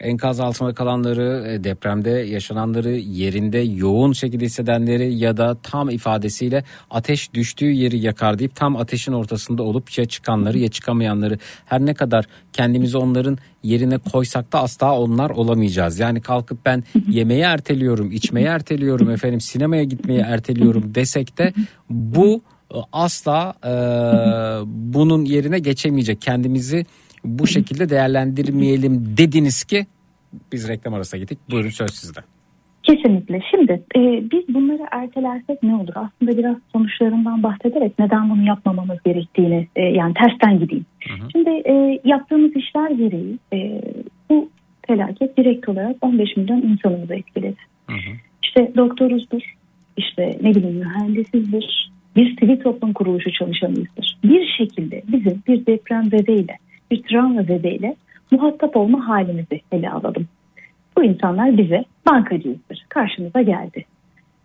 enkaz altında kalanları, e, depremde yaşananları, yerinde yoğun şekilde hissedenleri ya da tam ifadesiyle ateş düştüğü yeri yakar deyip tam ateşin ortasında olup ya çıkanları ya çıkamayanları her ne kadar kendimizi onların yerine koysak da asla onlar olamayacağız. Yani kalkıp ben yemeği erteliyorum, içmeyi erteliyorum, efendim sinemaya gitmeyi erteliyorum desek de bu e, asla e, bunun yerine geçemeyecek. Kendimizi bu şekilde değerlendirmeyelim dediniz ki biz reklam arasına gittik. Buyurun söz sizde. Kesinlikle. Şimdi e, biz bunları ertelersek ne olur? Aslında biraz sonuçlarından bahsederek neden bunu yapmamamız gerektiğini e, yani tersten gideyim. Şimdi e, yaptığımız işler gereği e, bu felaket direkt olarak 15 milyon insanımızı etkiledi. İşte doktoruzdur, işte ne bileyim mühendisizdir, bir sivil toplum kuruluşu çalışanıyızdır. Bir şekilde bizim bir deprem zedeyle, bir travma zedeyle muhatap olma halimizi ele alalım. Bu insanlar bize bankacıyızdır. Karşımıza geldi.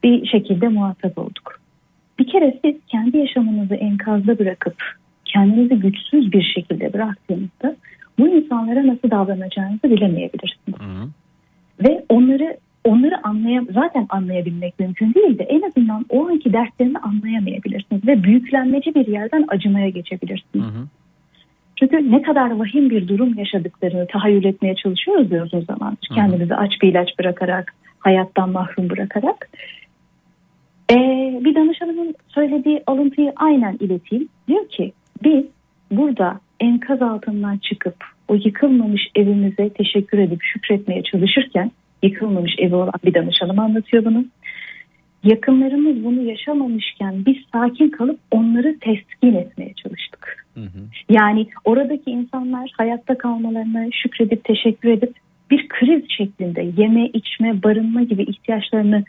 Bir şekilde muhatap olduk. Bir kere siz kendi yaşamınızı enkazda bırakıp kendinizi güçsüz bir şekilde bıraktığınızda bu insanlara nasıl davranacağınızı bilemeyebilirsiniz. Ve onları onları anlaya zaten anlayabilmek mümkün değil de en azından o anki dertlerini anlayamayabilirsiniz ve büyüklenmeci bir yerden acımaya geçebilirsiniz. Çünkü ne kadar vahim bir durum yaşadıklarını tahayyül etmeye çalışıyoruz ya uzun zamandır. Kendimizi aç bir ilaç bırakarak, hayattan mahrum bırakarak. Ee, bir danışanımın söylediği alıntıyı aynen ileteyim. Diyor ki biz burada enkaz altından çıkıp o yıkılmamış evimize teşekkür edip şükretmeye çalışırken yıkılmamış evi olan bir danışanım anlatıyor bunu. Yakınlarımız bunu yaşamamışken biz sakin kalıp onları teskin etmeye çalıştık. Yani oradaki insanlar hayatta kalmalarına şükredip teşekkür edip bir kriz şeklinde yeme, içme, barınma gibi ihtiyaçlarını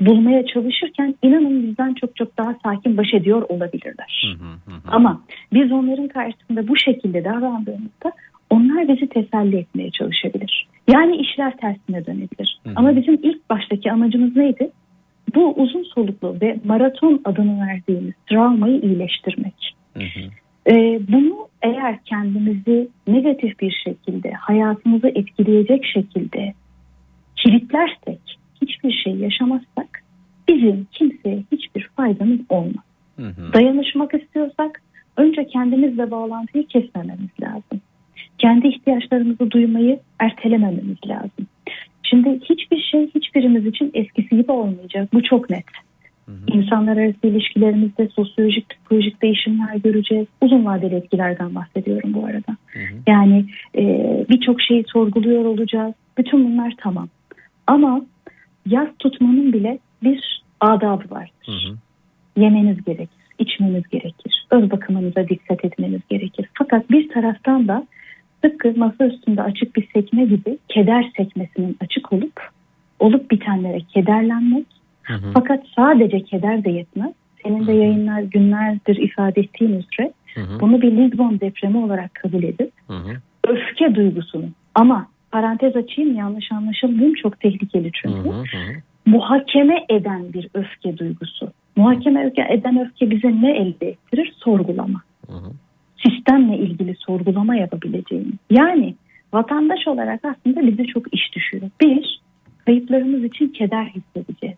bulmaya çalışırken inanın bizden çok çok daha sakin baş ediyor olabilirler. Ama biz onların karşısında bu şekilde davrandığımızda onlar bizi teselli etmeye çalışabilir. Yani işler tersine dönebilir. Ama bizim ilk baştaki amacımız neydi? Bu uzun soluklu ve maraton adını verdiğimiz travmayı iyileştirmek. Ee, bunu eğer kendimizi negatif bir şekilde hayatımızı etkileyecek şekilde kilitlersek hiçbir şey yaşamazsak bizim kimseye hiçbir faydamız olmaz. Dayanışmak istiyorsak önce kendimizle bağlantıyı kesmememiz lazım. Kendi ihtiyaçlarımızı duymayı ertelemememiz lazım. Şimdi hiçbir şey hiçbirimiz için eskisi gibi olmayacak. Bu çok net. İnsanlar arası ilişkilerimizde sosyolojik, psikolojik değişimler göreceğiz. Uzun vadeli etkilerden bahsediyorum bu arada. Yani e, birçok şeyi sorguluyor olacağız. Bütün bunlar tamam. Ama yaz tutmanın bile bir adabı vardır. Yemeniz gerekir, içmeniz gerekir. Öz bakımınıza dikkat etmeniz gerekir. Fakat bir taraftan da tıpkı masa üstünde açık bir sekme gibi keder sekmesinin açık olup olup bitenlere kederlenmek fakat sadece keder de yetmez. Senin de yayınlar günlerdir ifade ettiğin üzere bunu bir Lisbon depremi olarak kabul edip öfke duygusunu ama parantez açayım yanlış anlaşılmayayım çok tehlikeli çünkü. Muhakeme eden bir öfke duygusu. Muhakeme öfke- eden öfke bize ne elde ettirir? Sorgulama. Sistemle ilgili sorgulama yapabileceğimiz. Yani vatandaş olarak aslında bize çok iş düşüyor. Bir, kayıplarımız için keder hissedeceğiz.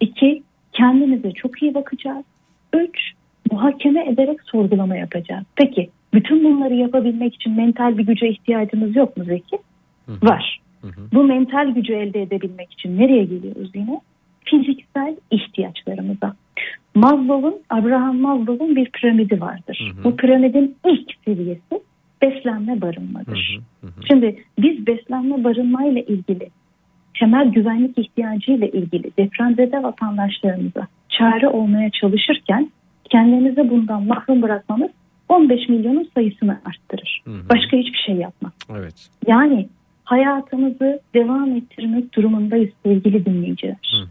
İki, kendimize çok iyi bakacağız. Üç, muhakeme ederek sorgulama yapacağız. Peki bütün bunları yapabilmek için mental bir güce ihtiyacımız yok mu Zeki? Var. Bu mental gücü elde edebilmek için nereye geliyoruz yine? Fiziksel ihtiyaçlarımıza. Maslow'un, Abraham Maslow'un bir piramidi vardır. Bu piramidin ilk seviyesi beslenme barınmadır. Şimdi biz beslenme barınmayla ilgili temel güvenlik ihtiyacı ile ilgili depremzede vatandaşlarımıza çare olmaya çalışırken kendimizi bundan mahrum bırakmamız 15 milyonun sayısını arttırır. Başka hiçbir şey yapmaz. Evet. Yani hayatımızı devam ettirmek durumundayız sevgili dinleyiciler.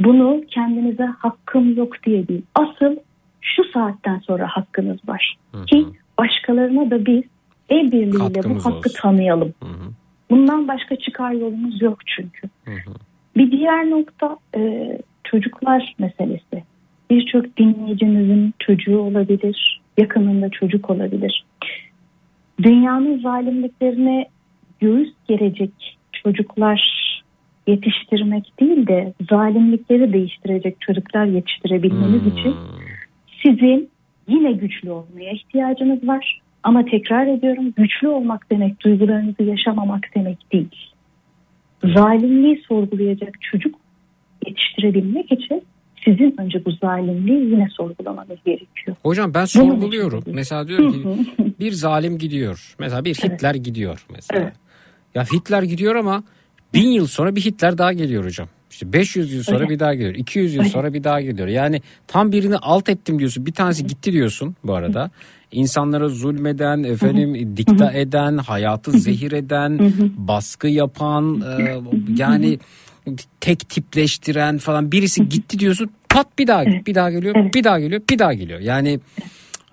Bunu kendinize hakkım yok diye değil. Asıl şu saatten sonra hakkınız var. Ki başkalarına da biz el birliğiyle bu Katkımız hakkı olsun. tanıyalım. Bundan başka çıkar yolumuz yok çünkü. Bir diğer nokta e, çocuklar meselesi. Birçok dinleyicimizin çocuğu olabilir, yakınında çocuk olabilir. Dünyanın zalimliklerine göğüs gerecek çocuklar yetiştirmek değil de zalimlikleri değiştirecek çocuklar yetiştirebilmeniz için sizin yine güçlü olmaya ihtiyacınız var. Ama tekrar ediyorum güçlü olmak demek duygularınızı yaşamamak demek değil. Zalimliği sorgulayacak çocuk yetiştirebilmek için sizin önce bu zalimliği yine sorgulamanız gerekiyor. Hocam ben sorguluyorum. Mesela diyorum ki bir zalim gidiyor. Mesela bir Hitler gidiyor mesela. Ya Hitler gidiyor ama bin yıl sonra bir Hitler daha geliyor hocam. İşte 500 yıl sonra Öyle. bir daha geliyor. 200 yıl Öyle. sonra bir daha geliyor. Yani tam birini alt ettim diyorsun. Bir tanesi gitti diyorsun bu arada. İnsanlara zulmeden, efendim dikta eden, hayatı zehir eden, baskı yapan, e, yani tek tipleştiren falan birisi gitti diyorsun. Pat bir daha bir daha geliyor, bir daha geliyor, bir daha geliyor. Yani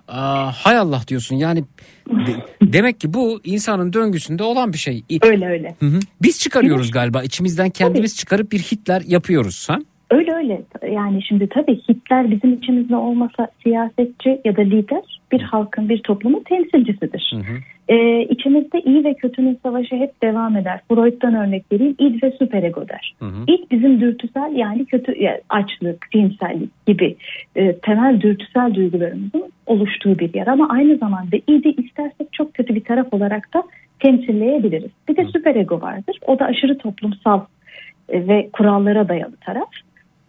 aa, hay Allah diyorsun. Yani de- demek ki bu insanın döngüsünde olan bir şey. Öyle öyle. Hı hı. Biz çıkarıyoruz galiba. içimizden kendimiz çıkarıp bir Hitler yapıyoruz. Ha? Öyle öyle. Yani şimdi tabii Hitler bizim içimizde olmasa siyasetçi ya da lider bir halkın bir toplumun temsilcisidir. Ee, içimizde iyi ve kötünün savaşı hep devam eder. Freud'dan örnek vereyim. İd ve süperego der. İd bizim dürtüsel yani kötü yani açlık, cinsellik gibi e, temel dürtüsel duygularımızın oluştuğu bir yer. Ama aynı zamanda idi istersek çok kötü bir taraf olarak da temsilleyebiliriz. Bir de süperego vardır. O da aşırı toplumsal e, ve kurallara dayalı taraf.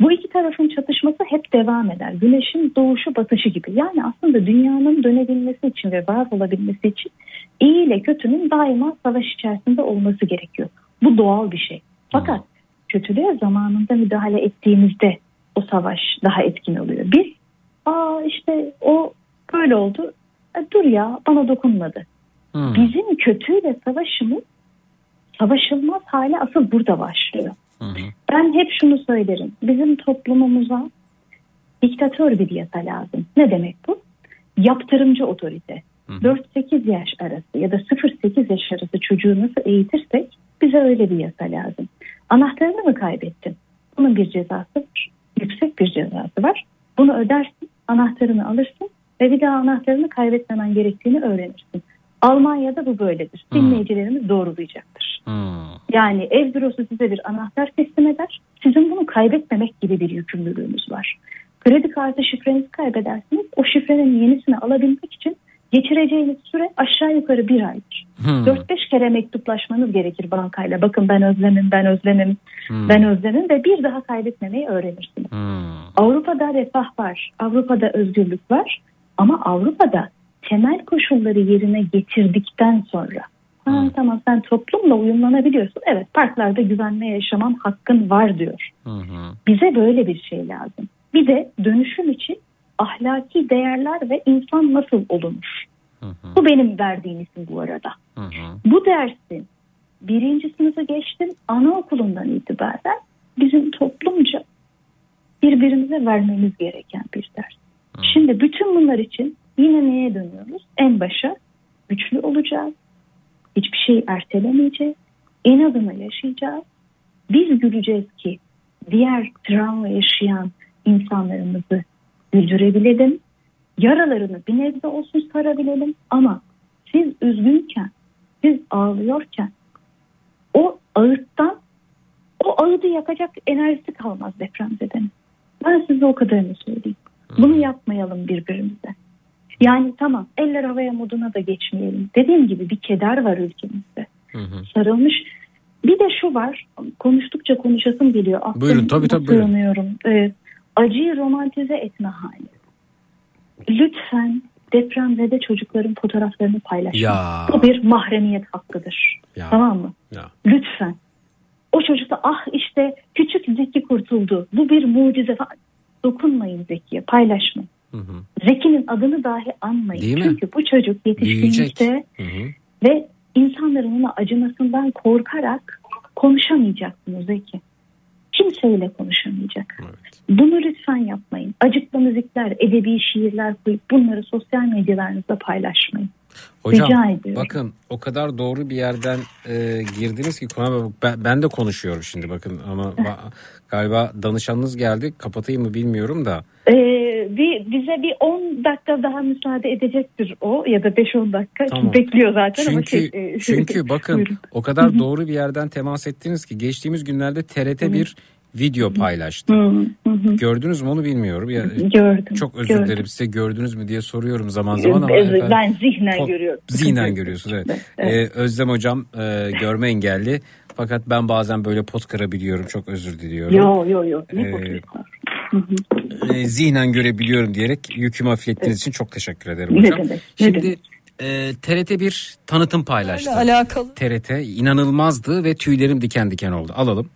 Bu iki tarafın çatışması hep devam eder. Güneşin doğuşu batışı gibi. Yani aslında dünyanın dönebilmesi için ve var olabilmesi için iyi ile kötünün daima savaş içerisinde olması gerekiyor. Bu doğal bir şey. Fakat kötülüğe zamanında müdahale ettiğimizde o savaş daha etkin oluyor. Biz aa işte o böyle oldu. E, dur ya bana dokunmadı. Bizim kötüyle savaşımız savaşılmaz hale asıl burada başlıyor. Ben hep şunu söylerim. Bizim toplumumuza diktatör bir yasa lazım. Ne demek bu? Yaptırımcı otorite. 4-8 yaş arası ya da 0-8 yaş arası çocuğu nasıl eğitirsek bize öyle bir yasa lazım. Anahtarını mı kaybettin? Bunun bir cezası var. Yüksek bir cezası var. Bunu ödersin, anahtarını alırsın ve bir daha anahtarını kaybetmemen gerektiğini öğrenirsin. Almanya'da bu böyledir. Dinleyicilerimiz doğrulayacaktır. Yani ev bürosu size bir anahtar teslim eder. Sizin bunu kaybetmemek gibi bir yükümlülüğünüz var. Kredi kartı şifrenizi kaybedersiniz. O şifrenin yenisini alabilmek için geçireceğiniz süre aşağı yukarı bir aydır. Hmm. 4-5 kere mektuplaşmanız gerekir bankayla. Bakın ben özlemim, ben özlemim, Hmm. ben özlemim ve bir daha kaybetmemeyi öğrenirsiniz. Avrupa'da refah var, Avrupa'da özgürlük var ama Avrupa'da temel koşulları yerine getirdikten sonra ha, tamam sen toplumla uyumlanabiliyorsun. Evet parklarda güvenle yaşaman hakkın var diyor. Bize böyle bir şey lazım. Bir de dönüşüm için ahlaki değerler ve insan nasıl olunur? Bu benim verdiğim isim bu arada. Bu dersin birinci sınıfı geçtim anaokulundan itibaren bizim toplumca birbirimize vermemiz gereken bir ders. Şimdi bütün bunlar için yine neye dönüyoruz? En başa güçlü olacağız. Hiçbir şeyi ertelemeyeceğiz. İnadına yaşayacağız. Biz güleceğiz ki diğer travma yaşayan insanlarımızı güldürebilelim. Yaralarını bir nebze olsun sarabilelim. Ama siz üzgünken, siz ağlıyorken o ağıttan o ağıdı yakacak enerjisi kalmaz depremzedenin. Ben size o kadarını söyleyeyim. Bunu yapmayalım birbirimize. Yani tamam eller havaya moduna da geçmeyelim. Dediğim gibi bir keder var ülkemizde. Sarılmış. Bir de şu var. Konuştukça konuşasım geliyor. Aklım Buyurun, tabii, tabii, buyurun. Ee, acıyı romantize etme hali. Lütfen depremzede çocukların fotoğraflarını paylaşın. Ya. Bu bir mahremiyet hakkıdır. Ya. Tamam mı? Ya. Lütfen. O çocuk da ah işte küçük Zeki kurtuldu. Bu bir mucize falan. Dokunmayın Zeki'ye paylaşmayın. Zeki'nin adını dahi anmayın. Değil mi? Çünkü bu çocuk Hı hı. ve insanların ona acımasından korkarak konuşamayacaksınız Zeki. Kimseyle konuşamayacak. Bunu lütfen yapmayın. Acıklı müzikler, edebi şiirler koyup bunları sosyal medyalarınızda paylaşmayın. Hocam bakın o kadar doğru bir yerden e, girdiniz ki ben, ben de konuşuyorum şimdi bakın ama ba- galiba danışanınız geldi kapatayım mı bilmiyorum da. Ee, bir, bize bir 10 dakika daha müsaade edecektir o ya da 5-10 dakika. Tamam. Bekliyor zaten ama Çünkü şey, e, çünkü bakın buyurun. o kadar doğru bir yerden temas ettiniz ki geçtiğimiz günlerde TRT bir video paylaştı. Gördünüz mü onu bilmiyorum. Ya, Gördüm. Çok özür gördüm. dilerim size gördünüz mü diye soruyorum zaman zaman ama efendim- ben zihnen görüyorum. Zihnen görüyorsunuz evet. Evet. Ee, Özlem hocam e, görme engelli fakat ben bazen böyle pot kırabiliyorum çok özür diliyorum. Yo yo yo. Ne Ee? E, zihnen görebiliyorum diyerek yükümü hafiflettiğiniz için çok teşekkür ederim Ne hocam. demek, ne Şimdi demek. e, TRT bir tanıtım paylaştı. alakalı. TRT inanılmazdı ve tüylerim diken diken oldu. Alalım.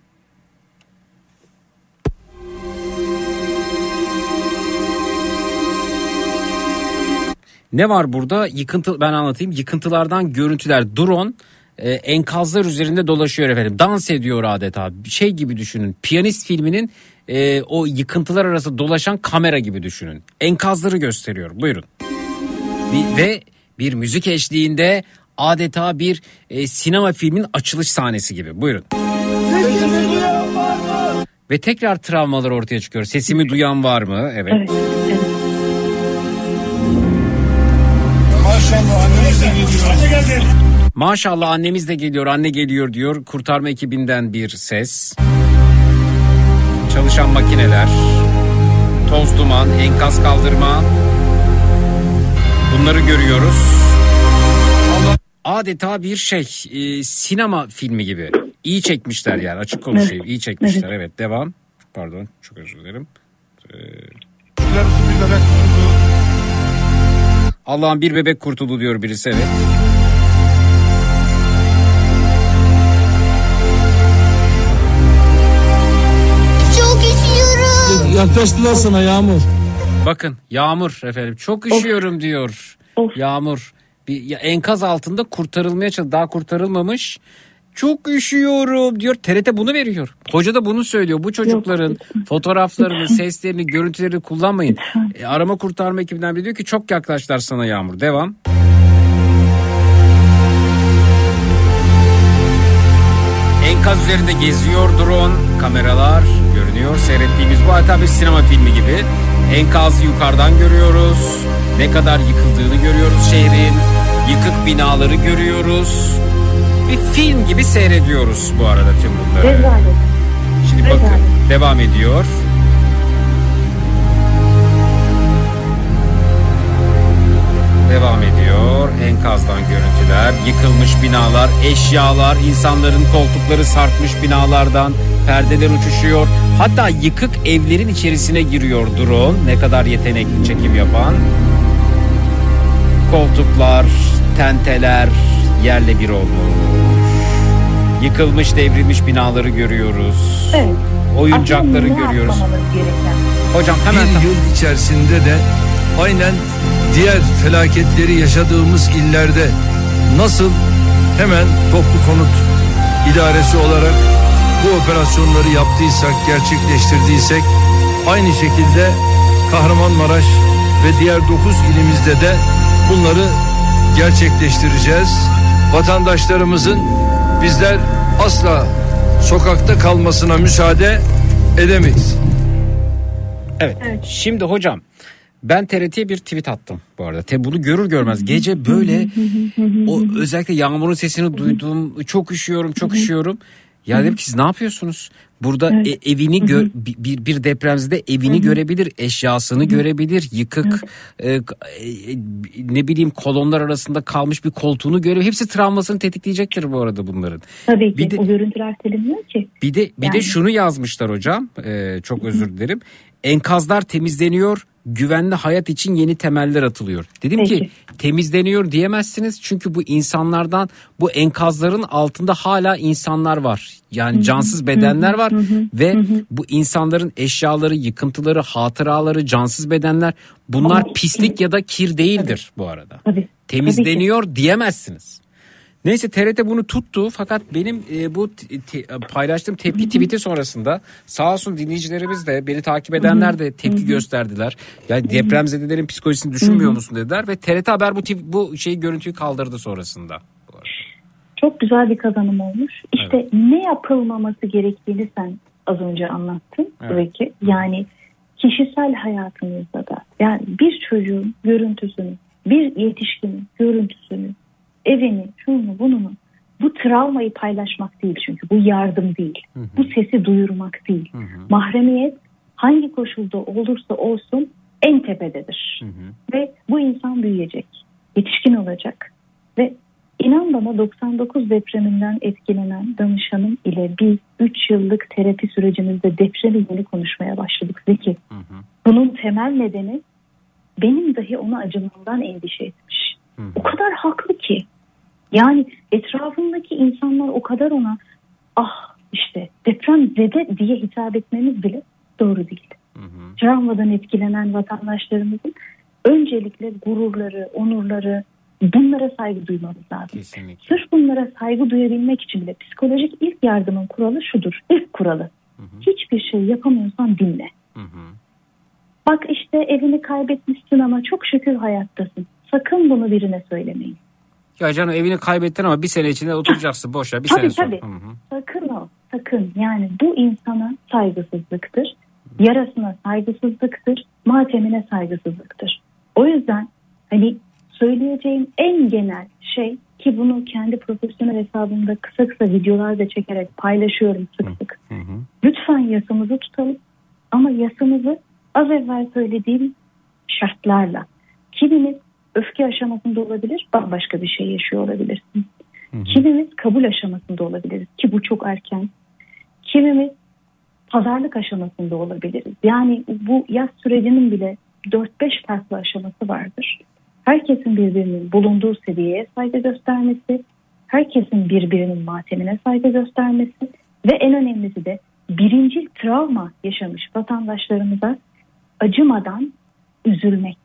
Ne var burada? Yıkıntı ben anlatayım. Yıkıntılardan görüntüler. Drone e, enkazlar üzerinde dolaşıyor efendim. Dans ediyor adeta. Şey gibi düşünün. Piyanist filminin e, o yıkıntılar arası dolaşan kamera gibi düşünün. Enkazları gösteriyor. Buyurun. Bir- ve bir müzik eşliğinde adeta bir e, sinema filmin açılış sahnesi gibi. Buyurun. Ve tekrar travmalar ortaya çıkıyor. Sesimi duyan var mı? Evet. Maşallah annemiz de geliyor. Anne geldi. Maşallah annemiz de geliyor, anne geliyor diyor. Kurtarma ekibinden bir ses. Çalışan makineler, toz duman, enkaz kaldırma. Bunları görüyoruz. Adeta bir şey, e, sinema filmi gibi. İyi çekmişler yani açık konuşayım. iyi çekmişler. Evet, devam. Pardon, çok özür dilerim. Ee, Allah'ın bir bebek kurtuldu diyor birisi evet. Yaklaştılar sana Yağmur. Bakın Yağmur efendim çok üşüyorum diyor. Yağmur bir enkaz altında kurtarılmaya çalışıyor. Daha kurtarılmamış. Çok üşüyorum diyor. TRT bunu veriyor. Hoca da bunu söylüyor. Bu çocukların fotoğraflarını, seslerini, görüntülerini kullanmayın. E, arama kurtarma ekibinden biri diyor ki çok yaklaştılar sana Yağmur. Devam. Enkaz üzerinde geziyor drone, kameralar görünüyor. Seyrettiğimiz bu hatta bir sinema filmi gibi. Enkazı yukarıdan görüyoruz. Ne kadar yıkıldığını görüyoruz şehrin. Yıkık binaları görüyoruz. Bir film gibi seyrediyoruz bu arada tüm bunları. Rezalet. Şimdi bakın devam ediyor. Devam ediyor. enkazdan görüntüler, yıkılmış binalar, eşyalar, insanların koltukları sarkmış binalardan, perdeler uçuşuyor. Hatta yıkık evlerin içerisine giriyor drone. Ne kadar yetenekli çekim yapan. Koltuklar, tenteler yerle bir olmuş. Yıkılmış, devrilmiş binaları görüyoruz. Evet. Oyuncakları görüyoruz. Hocam hemen bir yıl içerisinde de aynen diğer felaketleri yaşadığımız illerde nasıl hemen toplu konut idaresi olarak bu operasyonları yaptıysak, gerçekleştirdiysek aynı şekilde Kahramanmaraş ve diğer 9 ilimizde de bunları gerçekleştireceğiz. Vatandaşlarımızın bizler asla sokakta kalmasına müsaade edemeyiz. Evet. Şimdi hocam ben TRT'ye bir tweet attım bu arada. Te bunu görür görmez gece böyle o özellikle yağmurun sesini duydum. Çok üşüyorum, çok üşüyorum. Ya dedim ki siz ne yapıyorsunuz? Burada e- evini gö- bir, bir- depremzede evini görebilir, eşyasını görebilir, yıkık e, k- e, ne bileyim kolonlar arasında kalmış bir koltuğunu görebilir. Hepsi travmasını tetikleyecektir bu arada bunların. Tabii ki Bir de- o görüntüler silinmiyor ki. Bir de bir de Yani. şunu yazmışlar hocam. e, çok özür dilerim. Enkazlar temizleniyor. Güvenli hayat için yeni temeller atılıyor. Dedim ki Peki. temizleniyor diyemezsiniz. Çünkü bu insanlardan bu enkazların altında hala insanlar var. Yani cansız bedenler var ve bu insanların eşyaları, yıkıntıları, hatıraları, cansız bedenler bunlar Ama- pislik ya da kir değildir bu arada. Tabii. Temizleniyor diyemezsiniz. Neyse TRT bunu tuttu fakat benim e, bu t- te- paylaştığım tepki tweet'i sonrasında sağ olsun dinleyicilerimiz de beni takip edenler de tepki gösterdiler. Yani depremzedelerin psikolojisini düşünmüyor musun dediler ve TRT Haber bu tip- bu şeyi görüntüyü kaldırdı sonrasında. Çok güzel bir kazanım olmuş. İşte ne yapılmaması gerektiğini sen az önce anlattın Evet. tabii ki. Yani kişisel hayatımızda da yani bir çocuğun görüntüsünü, bir yetişkinin görüntüsünü, evini, şunu bunu bu travmayı paylaşmak değil çünkü bu yardım değil. Bu sesi duyurmak değil. Mahremiyet hangi koşulda olursa olsun en tepededir. Ve bu insan büyüyecek, yetişkin olacak ve inan bana 99 depreminden etkilenen danışanım ile biz 3 yıllık terapi sürecimizde depremi yeni konuşmaya başladık Zeki. Bunun temel nedeni benim dahi ona acımamdan endişe etmiş. O kadar haklı ki. Yani etrafındaki insanlar o kadar ona ah işte deprem zede diye hitap etmemiz bile doğru değil. Travmadan etkilenen vatandaşlarımızın öncelikle gururları, onurları bunlara saygı duymamız lazım. Kesinlikle. Sırf bunlara saygı duyabilmek için bile psikolojik ilk yardımın kuralı şudur. İlk kuralı. Hiçbir şey yapamıyorsan dinle. Bak işte evini kaybetmişsin ama çok şükür hayattasın. Sakın bunu birine söylemeyin. Ya canım evini kaybettin ama bir sene içinde oturacaksın boş ver bir Tabii, sene sonra. tabii. Hı hı. Sakın o, sakın. Yani bu insana saygısızlıktır. Yarasına saygısızlıktır. Matemine saygısızlıktır. O yüzden hani söyleyeceğim en genel şey ki bunu kendi profesyonel hesabımda kısa kısa videolar da çekerek paylaşıyorum sık sık. Lütfen yasamızı tutalım ama yasamızı az evvel söylediğim şartlarla. Kimimiz öfke aşamasında olabilir, bambaşka bir şey yaşıyor olabilirsin. Kimimiz kabul aşamasında olabiliriz ki bu çok erken. Kimimiz pazarlık aşamasında olabiliriz. Yani bu yaz sürecinin bile 4-5 farklı aşaması vardır. Herkesin birbirinin bulunduğu seviyeye saygı göstermesi, herkesin birbirinin matemine saygı göstermesi ve en önemlisi de birinci travma yaşamış vatandaşlarımıza acımadan üzülmek.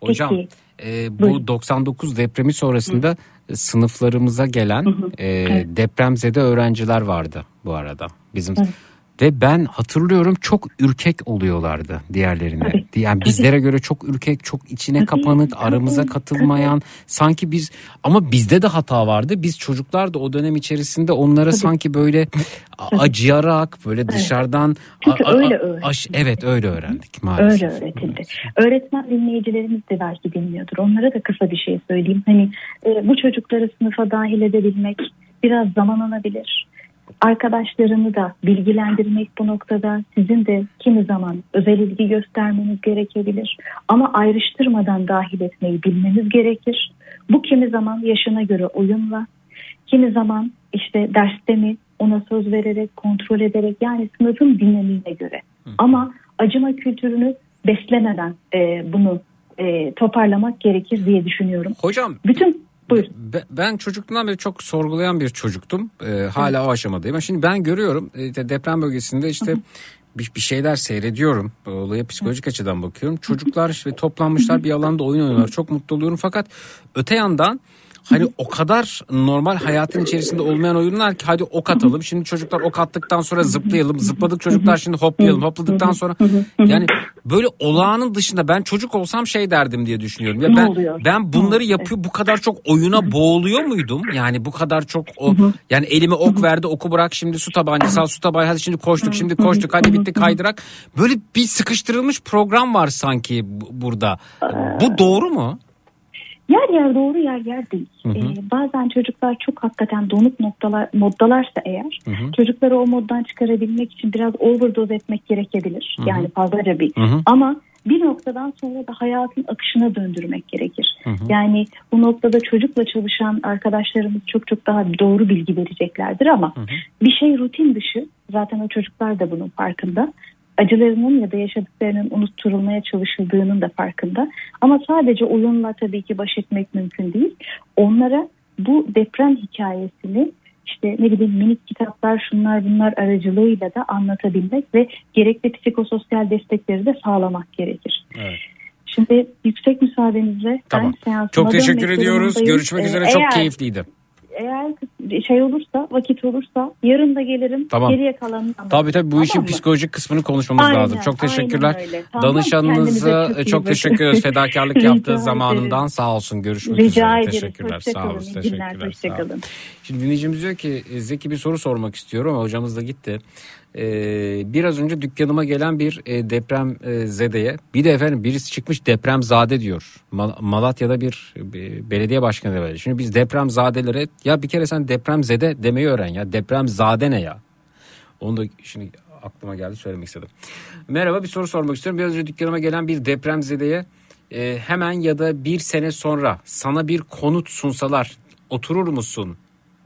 Hocam Peki, e, bu buyurun. 99 depremi sonrasında e, sınıflarımıza gelen e, Evet. depremzede öğrenciler vardı bu arada bizim. Evet. Ve ben hatırlıyorum çok ürkek oluyorlardı diğerlerine. Yani bizlere göre çok ürkek, çok içine kapanık, aramıza katılmayan. Sanki biz ama bizde de hata vardı. Biz çocuklar da o dönem içerisinde onlara sanki böyle acıyarak böyle dışarıdan Çünkü a- a- öyle aş- evet öyle öğrendik maalesef. Öyle öğretildi. Öğretmen dinleyicilerimiz de belki bilmiyordur. Onlara da kısa bir şey söyleyeyim. Hani e, bu çocukları sınıfa dahil edebilmek biraz zaman alabilir. Arkadaşlarını da bilgilendirmek bu noktada sizin de kimi zaman özel ilgi göstermeniz gerekebilir. Ama ayrıştırmadan dahil etmeyi bilmeniz gerekir. Bu kimi zaman yaşına göre oyunla, kimi zaman işte derste mi ona söz vererek, kontrol ederek yani sınıfın dinamiğine göre. Ama acıma kültürünü beslemeden e, bunu e, toparlamak gerekir diye düşünüyorum. Hocam Bütün buyur. Be- Ben çocukluğumdan beri çok sorgulayan bir çocuktum. Ee, hala o aşamadayım. Ama Şimdi ben görüyorum işte deprem bölgesinde işte bir, bir şeyler seyrediyorum. Olaya psikolojik açıdan bakıyorum. Çocuklar işte toplanmışlar bir alanda oyun oynuyorlar. Çok mutlu oluyorum. Fakat öte yandan hani o kadar normal hayatın içerisinde olmayan oyunlar ki hadi ok atalım. Şimdi çocuklar ok attıktan sonra zıplayalım. Zıpladık çocuklar şimdi hoplayalım. Hopladıktan sonra yani böyle olağanın dışında ben çocuk olsam şey derdim diye düşünüyorum. Ya ben ben bunları yapıyor bu kadar çok oyuna boğuluyor muydum? Yani bu kadar çok o yani elime ok verdi oku bırak şimdi su tabancası al su tabancası hadi şimdi koştuk şimdi koştuk hadi bitti kaydırak. Böyle bir sıkıştırılmış program var sanki bu- burada. Bu doğru mu? Yer yer doğru yer yer değil. Hı hı. Ee, bazen çocuklar çok hakikaten donuk noktalar moddalarsa eğer Hı hı. çocukları o moddan çıkarabilmek için biraz overdose etmek gerekebilir. Hı hı. Yani fazlaca bir. Hı hı. Ama bir noktadan sonra da hayatın akışına döndürmek gerekir. Hı hı. Yani bu noktada çocukla çalışan arkadaşlarımız çok çok daha doğru bilgi vereceklerdir ama bir şey rutin dışı zaten o çocuklar da bunun farkında. Acılarının ya da yaşadıklarının unutturulmaya çalışıldığının da farkında. Ama sadece oyunla tabii ki baş etmek mümkün değil. Onlara bu deprem hikayesini işte ne bileyim minik kitaplar şunlar bunlar aracılığıyla da anlatabilmek ve gerekli psikososyal destekleri de sağlamak gerekir. Evet. Şimdi yüksek müsaadenizle Tamam. ben seansıma Çok teşekkür ediyoruz. durumundayım. Görüşmek Ee, üzere. Çok eğer- keyifliydi. Eğer şey olursa vakit olursa yarın da gelirim. Tamam. Geriye kalanını Tabii tabii bu işin psikolojik kısmını konuşmamız Aynen, lazım. Çok teşekkürler. Tamam, Danışanınıza çok çok teşekkür ederiz. Fedakarlık yaptığı ederim. zamanından sağ olsun. Görüşmek Rica üzere. ederiz. Teşekkürler. Hoşça Sağ olun. Teşekkürler. Hoşça Sağ olun. kalın. Şimdi dinleyicimiz diyor ki Zeki bir soru sormak istiyorum ama hocamız da gitti. Ee, biraz önce dükkanıma gelen bir e, deprem e, zedeye bir de efendim birisi çıkmış depremzade diyor. Mal- Malatya'da bir, bir belediye başkanı da böyle. Şimdi biz depremzadelere ya bir kere sen depremzede demeyi öğren ya. Depremzade ne ya? Onu da şimdi aklıma geldi söylemek istedim. Merhaba bir soru sormak istiyorum. Biraz önce dükkanıma gelen bir depremzedeye e, hemen ya da bir sene sonra sana bir konut sunsalar oturur musun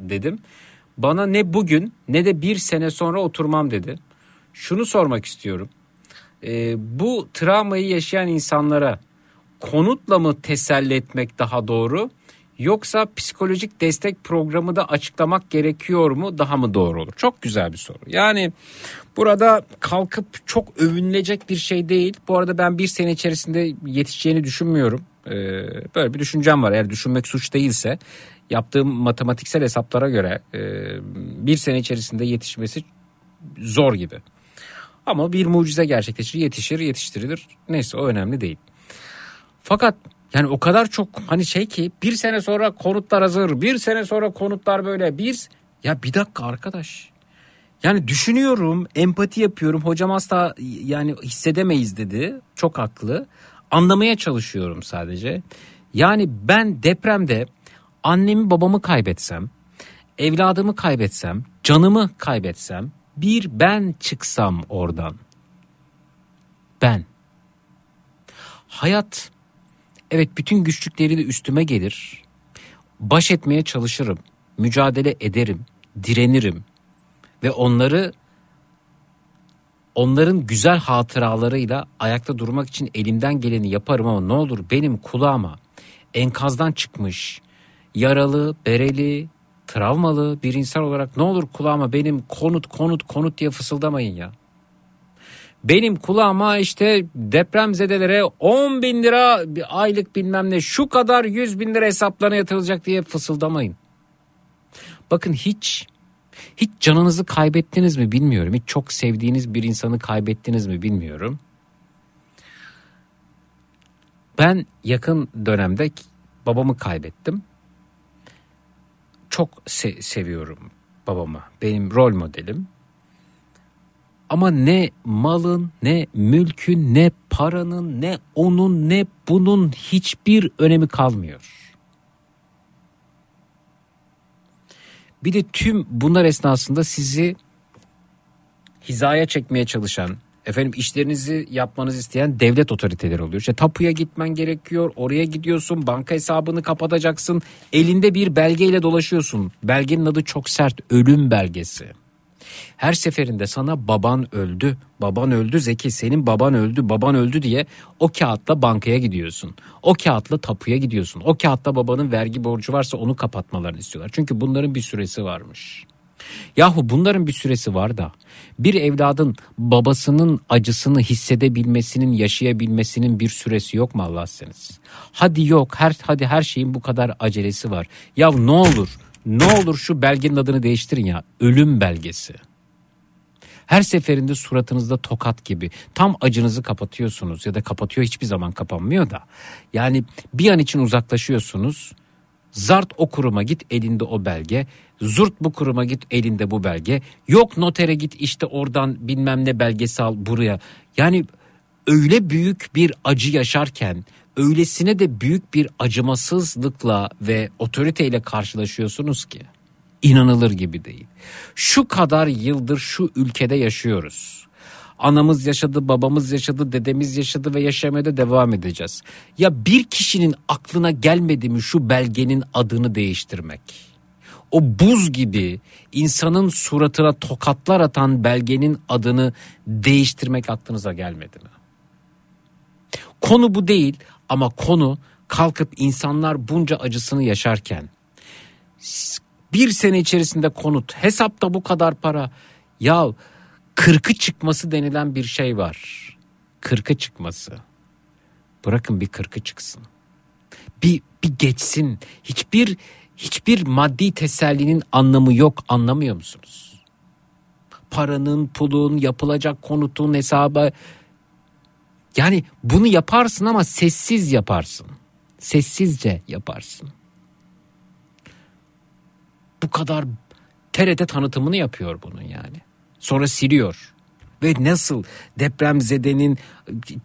dedim. Bana ne bugün ne de bir sene sonra oturmam dedi. Şunu sormak istiyorum. E, bu travmayı yaşayan insanlara konutla mı teselli etmek daha doğru yoksa psikolojik destek programı da açıklamak gerekiyor mu daha mı doğru olur? Çok güzel bir soru. Yani burada kalkıp çok övünülecek bir şey değil. Bu arada ben bir sene içerisinde yetişeceğini düşünmüyorum. Ee, böyle bir düşüncem var eğer düşünmek suç değilse yaptığım matematiksel hesaplara göre e, bir sene içerisinde yetişmesi zor gibi. Ama bir mucize gerçekleşir, yetişir, yetiştirilir. Neyse o önemli değil. Fakat yani o kadar çok hani şey ki bir sene sonra konutlar hazır, bir sene sonra konutlar böyle bir ya bir dakika arkadaş. Yani düşünüyorum, empati yapıyorum. Hocam asla yani hissedemeyiz dedi. Çok haklı. Anlamaya çalışıyorum sadece. Yani ben depremde annemi babamı kaybetsem, evladımı kaybetsem, canımı kaybetsem, bir ben çıksam oradan. Ben. Hayat evet bütün güçlükleri de üstüme gelir. Baş etmeye çalışırım. Mücadele ederim. Direnirim. Ve onları onların güzel hatıralarıyla ayakta durmak için elimden geleni yaparım ama ne olur benim kulağıma enkazdan çıkmış yaralı, bereli, travmalı bir insan olarak ne olur kulağıma benim konut konut konut diye fısıldamayın ya. Benim kulağıma işte depremzedelere 10 bin lira bir aylık bilmem ne şu kadar 100 bin lira hesaplarına yatırılacak diye fısıldamayın. Bakın hiç hiç canınızı kaybettiniz mi bilmiyorum. Hiç çok sevdiğiniz bir insanı kaybettiniz mi bilmiyorum. Ben yakın dönemde babamı kaybettim. Çok se- seviyorum babamı. Benim rol modelim. Ama ne malın, ne mülkün, ne paranın, ne onun, ne bunun hiçbir önemi kalmıyor. Bir de tüm bunlar esnasında sizi hizaya çekmeye çalışan, Efendim işlerinizi yapmanızı isteyen devlet otoriteleri oluyor. İşte tapuya gitmen gerekiyor. Oraya gidiyorsun. Banka hesabını kapatacaksın. Elinde bir belgeyle dolaşıyorsun. Belgenin adı çok sert. Ölüm belgesi. Her seferinde sana baban öldü, baban öldü Zeki, senin baban öldü, baban öldü diye o kağıtla bankaya gidiyorsun. O kağıtla tapuya gidiyorsun. O kağıtta babanın vergi borcu varsa onu kapatmalarını istiyorlar. Çünkü bunların bir süresi varmış. Yahu bunların bir süresi var da bir evladın babasının acısını hissedebilmesinin, yaşayabilmesinin bir süresi yok mu Allah seniz? Hadi yok, her hadi her şeyin bu kadar acelesi var. Ya ne olur, ne olur şu belgenin adını değiştirin ya. Ölüm belgesi. Her seferinde suratınızda tokat gibi tam acınızı kapatıyorsunuz ya da kapatıyor hiçbir zaman kapanmıyor da. Yani bir an için uzaklaşıyorsunuz. Zart o kuruma git elinde o belge. Zurt bu kuruma git elinde bu belge. Yok notere git işte oradan bilmem ne belgesi al buraya. Yani öyle büyük bir acı yaşarken öylesine de büyük bir acımasızlıkla ve otoriteyle karşılaşıyorsunuz ki inanılır gibi değil. Şu kadar yıldır şu ülkede yaşıyoruz. Anamız yaşadı, babamız yaşadı, dedemiz yaşadı ve yaşamaya da devam edeceğiz. Ya bir kişinin aklına gelmedi mi şu belgenin adını değiştirmek? O buz gibi insanın suratına tokatlar atan belgenin adını değiştirmek aklınıza gelmedi mi? Konu bu değil ama konu kalkıp insanlar bunca acısını yaşarken bir sene içerisinde konut hesapta bu kadar para ya kırkı çıkması denilen bir şey var. Kırkı çıkması. Bırakın bir kırkı çıksın. Bir, bir geçsin. Hiçbir hiçbir maddi tesellinin anlamı yok anlamıyor musunuz? Paranın, pulun, yapılacak konutun hesabı. Yani bunu yaparsın ama sessiz yaparsın. Sessizce yaparsın. Bu kadar TRT tanıtımını yapıyor bunun yani. Sonra siliyor. Ve nasıl depremzedenin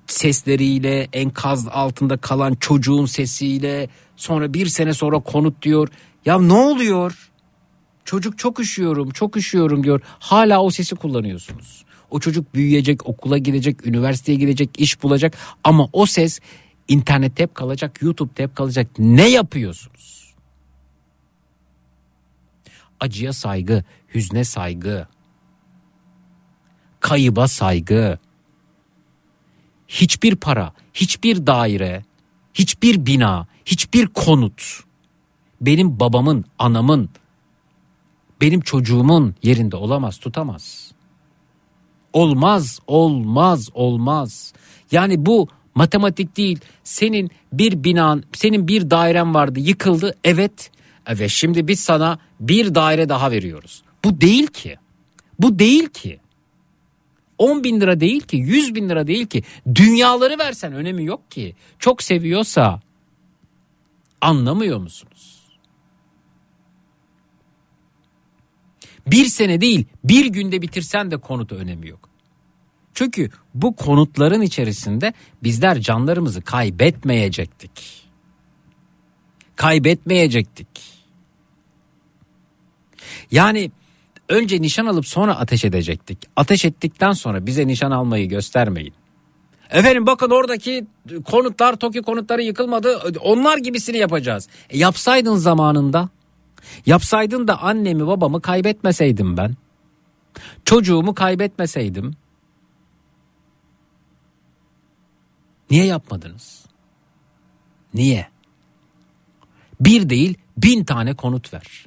sesleriyle enkaz altında kalan çocuğun sesiyle sonra bir sene sonra konut diyor. Ya ne oluyor? Çocuk çok üşüyorum çok üşüyorum diyor. Hala o sesi kullanıyorsunuz. O çocuk büyüyecek okula gidecek üniversiteye gidecek iş bulacak ama o ses internette hep kalacak YouTube'da hep kalacak. Ne yapıyorsunuz? Acıya saygı, hüzne saygı, kayıba saygı. Hiçbir para, hiçbir daire, hiçbir bina, hiçbir konut benim babamın, anamın, benim çocuğumun yerinde olamaz, tutamaz. Olmaz, olmaz, olmaz. Yani bu matematik değil. Senin bir binan, senin bir dairen vardı, yıkıldı. Evet. Evet şimdi biz sana bir daire daha veriyoruz. Bu değil ki. Bu değil ki. 10 bin lira değil ki 100 bin lira değil ki dünyaları versen önemi yok ki çok seviyorsa anlamıyor musunuz? Bir sene değil bir günde bitirsen de konutu önemi yok. Çünkü bu konutların içerisinde bizler canlarımızı kaybetmeyecektik. Kaybetmeyecektik. Yani önce nişan alıp sonra ateş edecektik. Ateş ettikten sonra bize nişan almayı göstermeyin. Efendim bakın oradaki konutlar TOKİ konutları yıkılmadı. Onlar gibisini yapacağız. E, yapsaydın zamanında. Yapsaydın da annemi babamı kaybetmeseydim ben. Çocuğumu kaybetmeseydim. Niye yapmadınız? Niye? Bir değil bin tane konut ver.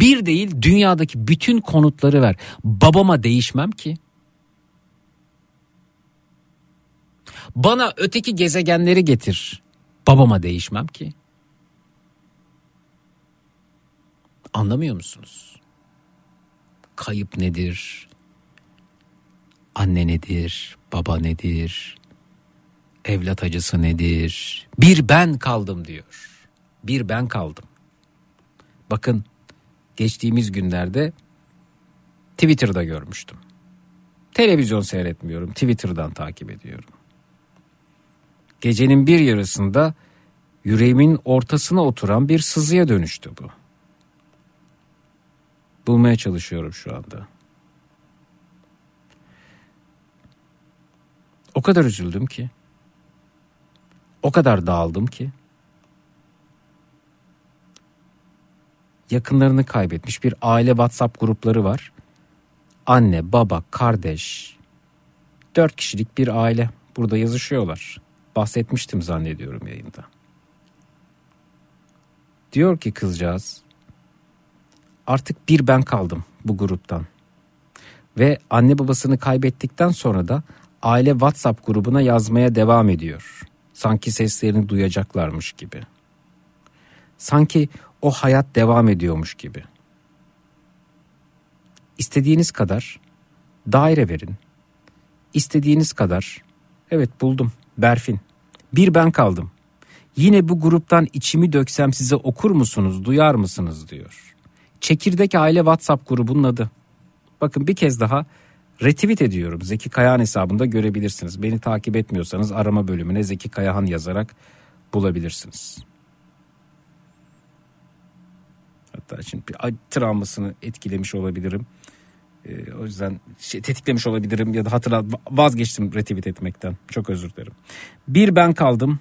Bir değil dünyadaki bütün konutları ver. Babama değişmem ki. Bana öteki gezegenleri getir. Babama değişmem ki. Anlamıyor musunuz? Kayıp nedir? Anne nedir? Baba nedir? Evlat acısı nedir? Bir ben kaldım diyor. Bir ben kaldım. Bakın geçtiğimiz günlerde Twitter'da görmüştüm. Televizyon seyretmiyorum. Twitter'dan takip ediyorum. Gecenin bir yarısında yüreğimin ortasına oturan bir sızıya dönüştü bu. Bulmaya çalışıyorum şu anda. O kadar üzüldüm ki. O kadar dağıldım ki. Yakınlarını kaybetmiş bir aile WhatsApp grupları var. Anne, baba, kardeş. Dört kişilik bir aile. Burada yazışıyorlar. Bahsetmiştim zannediyorum yayında. Diyor ki kızcağız. Artık bir ben kaldım bu gruptan. Ve anne babasını kaybettikten sonra da aile WhatsApp grubuna yazmaya devam ediyor. Sanki seslerini duyacaklarmış gibi. Sanki o hayat devam ediyormuş gibi. İstediğiniz kadar daire verin. İstediğiniz kadar evet buldum Berfin. Bir ben kaldım. Yine bu gruptan içimi döksem size okur musunuz, duyar mısınız diyor. Çekirdek aile WhatsApp grubunun adı. Bakın bir kez daha retweet ediyorum. Zeki Kayahan hesabında görebilirsiniz. Beni takip etmiyorsanız arama bölümüne Zeki Kayahan yazarak bulabilirsiniz. Hatta şimdi travmasını etkilemiş olabilirim. Ee, o yüzden şey, tetiklemiş olabilirim ya da hatırla vazgeçtim retweet etmekten. Çok özür dilerim. Bir ben kaldım.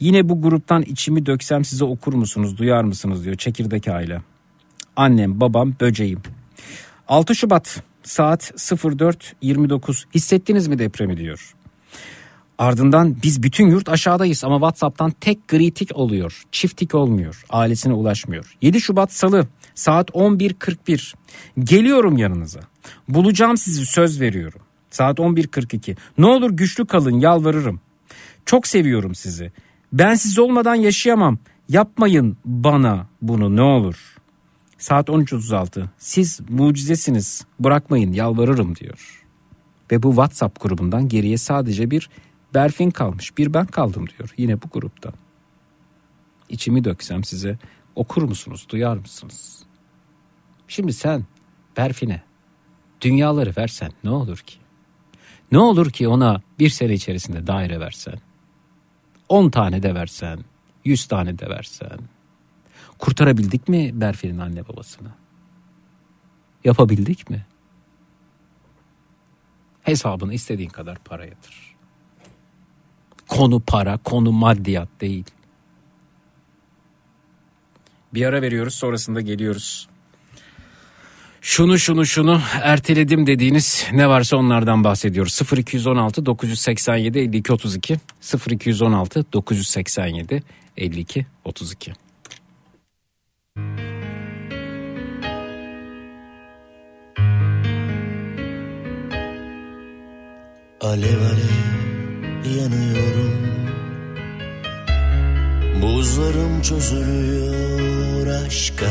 Yine bu gruptan içimi döksem size okur musunuz, duyar mısınız diyor çekirdek aile. Annem, babam, böceğim. 6 Şubat saat 04.29 hissettiniz mi depremi diyor. Ardından biz bütün yurt aşağıdayız ama WhatsApp'tan tek gri tik oluyor. Çift tik olmuyor. Ailesine ulaşmıyor. 7 Şubat Salı saat 11.41. Geliyorum yanınıza. Bulacağım sizi söz veriyorum. Saat 11.42. Ne olur güçlü kalın yalvarırım. Çok seviyorum sizi. Ben siz olmadan yaşayamam. Yapmayın bana bunu ne olur. Saat 13.36. Siz mucizesiniz. Bırakmayın yalvarırım diyor. Ve bu WhatsApp grubundan geriye sadece bir Berfin kalmış. Bir ben kaldım diyor yine bu gruptan. İçimi döksem size okur musunuz, duyar mısınız? Şimdi sen Berfin'e dünyaları versen ne olur ki? Ne olur ki ona bir sene içerisinde daire versen? 10 tane de versen, 100 tane de versen. Kurtarabildik mi Berfin'in anne babasını? Yapabildik mi? Hesabını istediğin kadar para yatır. Konu para, konu maddiyat değil. Bir ara veriyoruz sonrasında geliyoruz. Şunu şunu şunu erteledim dediğiniz ne varsa onlardan bahsediyoruz. 0216 987 52 32 0216 987 52 32 Alev alev yanıyorum. Buzlarım çözülüyor aşka.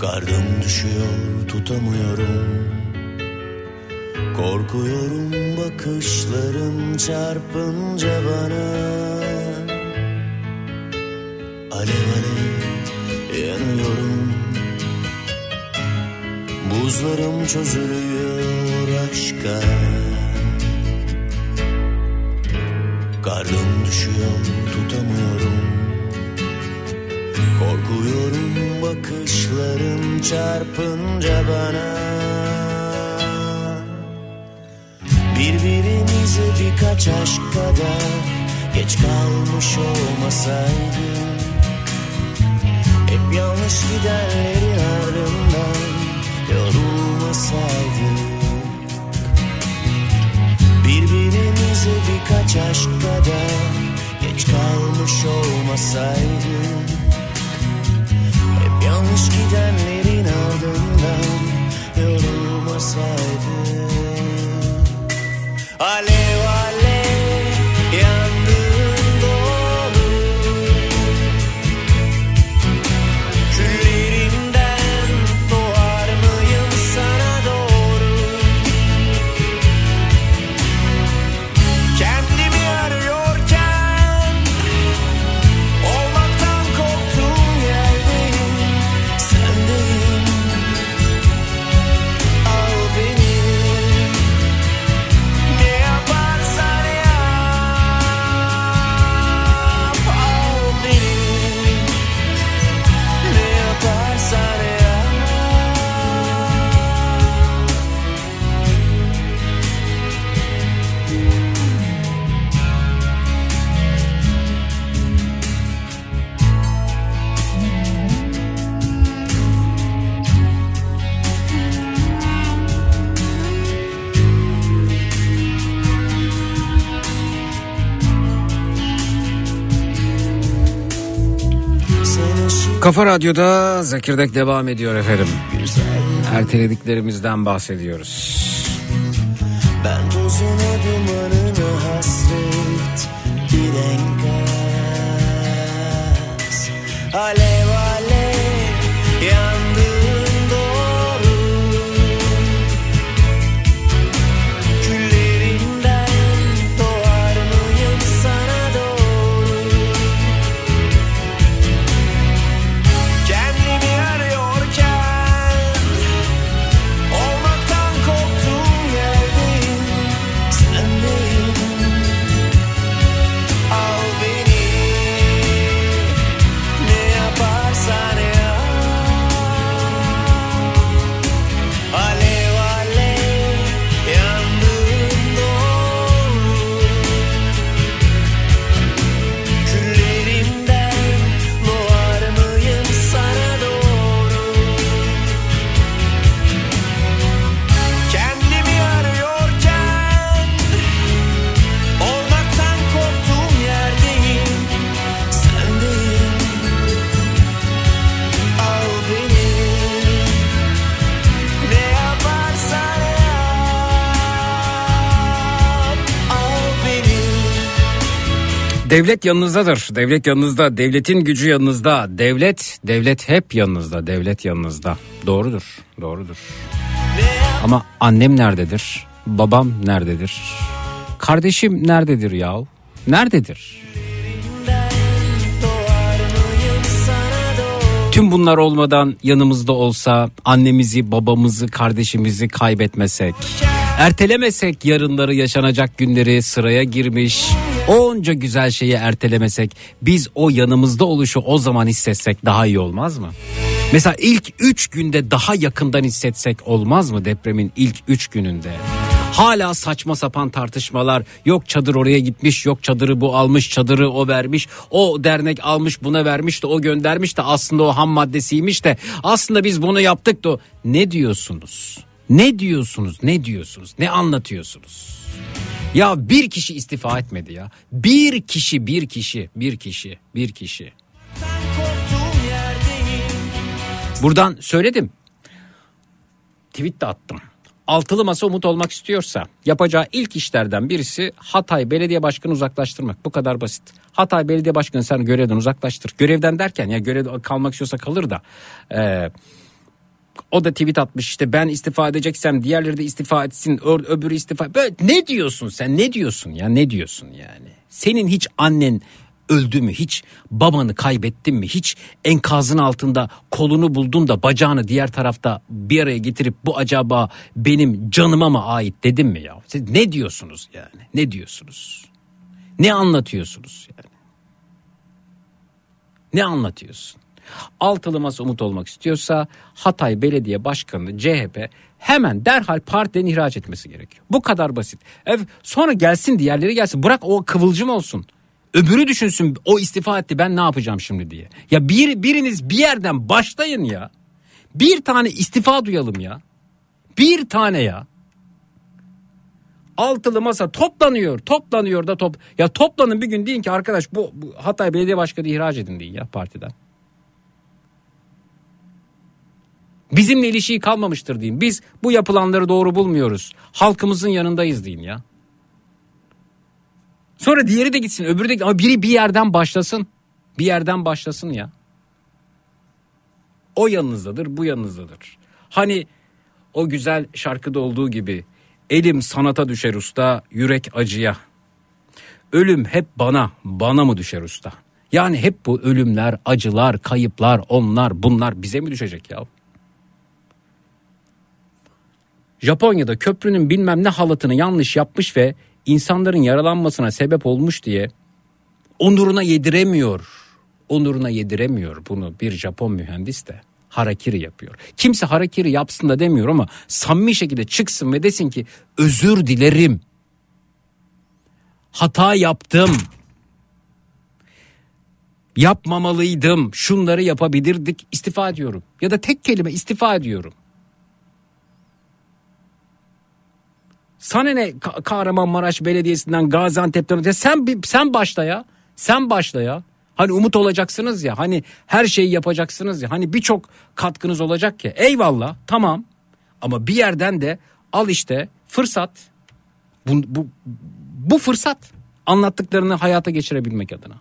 Kardım düşüyor tutamıyorum. Korkuyorum bakışların çarpınca bana. Alev alev yanıyorum. Buzlarım çözülüyor aşka Karnım düşüyor tutamıyorum. Korkuyorum bakışların çarpınca bana. Birbirimize birkaç aşk kadar Geç kalmış olmasaydık Hep yanlış gidenlerin ardından yorulmasaydık Birbirimize birkaç aşk kadar Geç kalmış olmasaydık Hep yanlış gidenlerin ardından yorulmasaydık Alev Kafa Radyo'da Zekirdek devam ediyor efendim. Ertelediklerimizden bahsediyoruz. Ben tozuna dumanına Devlet yanınızdadır. Devlet yanınızda. Devletin gücü yanınızda. Devlet, devlet hep yanınızda. Devlet yanınızda. Doğrudur. Doğrudur. Ama annem nerededir? Babam nerededir? Kardeşim nerededir yahu? Nerededir? Tüm bunlar olmadan yanımızda olsa annemizi, babamızı, kardeşimizi kaybetmesek, ertelemesek yarınları yaşanacak günleri sıraya girmiş, onca güzel şeyi ertelemesek, biz o yanımızda oluşu o zaman hissetsek daha iyi olmaz mı? Mesela ilk 3 günde daha yakından hissetsek olmaz mı depremin ilk 3 gününde? Hala saçma sapan tartışmalar yok çadır oraya gitmiş yok çadırı bu almış çadırı o vermiş o dernek almış buna vermiş de o göndermiş de aslında o ham maddesiymiş de aslında biz bunu yaptık da ne diyorsunuz? Ne diyorsunuz ne diyorsunuz ne anlatıyorsunuz? Ya bir kişi istifa etmedi ya bir kişi bir kişi bir kişi bir kişi. Buradan söyledim. Tweet de attım. Altılı masa umut olmak istiyorsa yapacağı ilk işlerden birisi Hatay Belediye Başkanı uzaklaştırmak. Bu kadar basit. Hatay Belediye Başkanı sen görevden uzaklaştır. Görevden derken ya görevde kalmak istiyorsa kalır da. Ee, o da tweet atmış işte ben istifa edeceksem diğerleri de istifa etsin ö- öbürü istifa. Böyle ne diyorsun sen ne diyorsun ya ne diyorsun yani? Senin hiç annen öldü mü hiç babanı kaybettin mi hiç enkazın altında kolunu buldun da bacağını diğer tarafta bir araya getirip bu acaba benim canıma mı ait dedin mi ya? Siz ne diyorsunuz yani ne diyorsunuz? Ne anlatıyorsunuz yani? Ne anlatıyorsun? Altılı masa umut olmak istiyorsa Hatay Belediye Başkanı CHP hemen derhal partiden ihraç etmesi gerekiyor. Bu kadar basit. Ev, sonra gelsin diğerleri gelsin. Bırak o kıvılcım olsun. Öbürü düşünsün o istifa etti ben ne yapacağım şimdi diye. Ya bir, biriniz bir yerden başlayın ya. Bir tane istifa duyalım ya. Bir tane ya. Altılı masa toplanıyor, toplanıyor da top. Ya toplanın bir gün deyin ki arkadaş bu, bu Hatay Belediye Başkanı ihraç edin deyin ya partiden. Bizimle ilişiği kalmamıştır deyin. Biz bu yapılanları doğru bulmuyoruz. Halkımızın yanındayız deyin ya. Sonra diğeri de gitsin öbürü de gitsin. Ama biri bir yerden başlasın. Bir yerden başlasın ya. O yanınızdadır bu yanınızdadır. Hani o güzel şarkıda olduğu gibi elim sanata düşer usta yürek acıya. Ölüm hep bana bana mı düşer usta? Yani hep bu ölümler, acılar, kayıplar, onlar, bunlar bize mi düşecek ya? Japonya'da köprünün bilmem ne halatını yanlış yapmış ve insanların yaralanmasına sebep olmuş diye onuruna yediremiyor. Onuruna yediremiyor bunu bir Japon mühendis de harakiri yapıyor. Kimse harakiri yapsın da demiyor ama samimi şekilde çıksın ve desin ki özür dilerim. Hata yaptım. Yapmamalıydım. Şunları yapabilirdik. İstifa ediyorum. Ya da tek kelime istifa ediyorum. Sana ne Ka- Kahramanmaraş Belediyesi'nden Gaziantep'ten sen sen başla ya. Sen başla ya. Hani umut olacaksınız ya hani her şeyi yapacaksınız ya hani birçok katkınız olacak ya eyvallah tamam ama bir yerden de al işte fırsat bu, bu, bu fırsat anlattıklarını hayata geçirebilmek adına.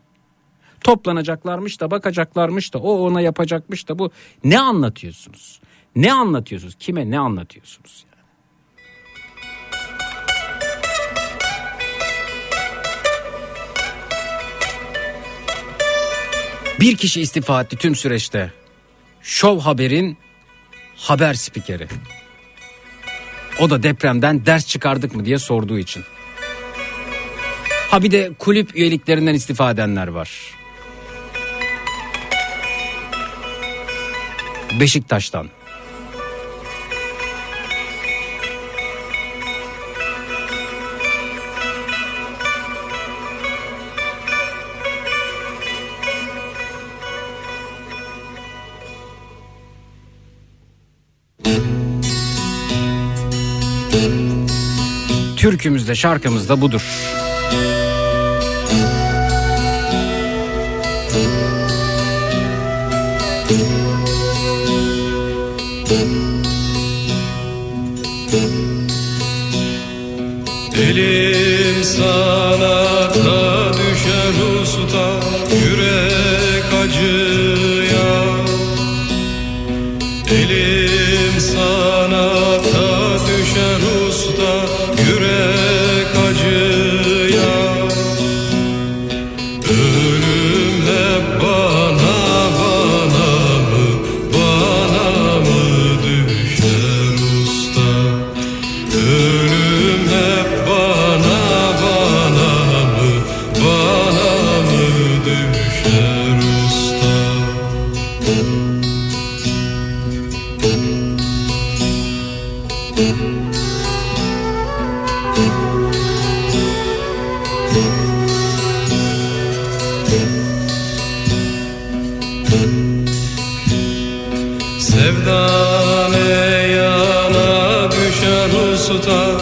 Toplanacaklarmış da bakacaklarmış da o ona yapacakmış da bu ne anlatıyorsunuz? Ne anlatıyorsunuz? Kime ne anlatıyorsunuz? Bir kişi istifa etti tüm süreçte. Şov Haber'in haber spikeri. O da depremden ders çıkardık mı diye sorduğu için. Ha bir de kulüp üyeliklerinden istifa edenler var. Beşiktaş'tan. Türkümüzde şarkımızda budur. Elim Sevdan ne yana düşer usta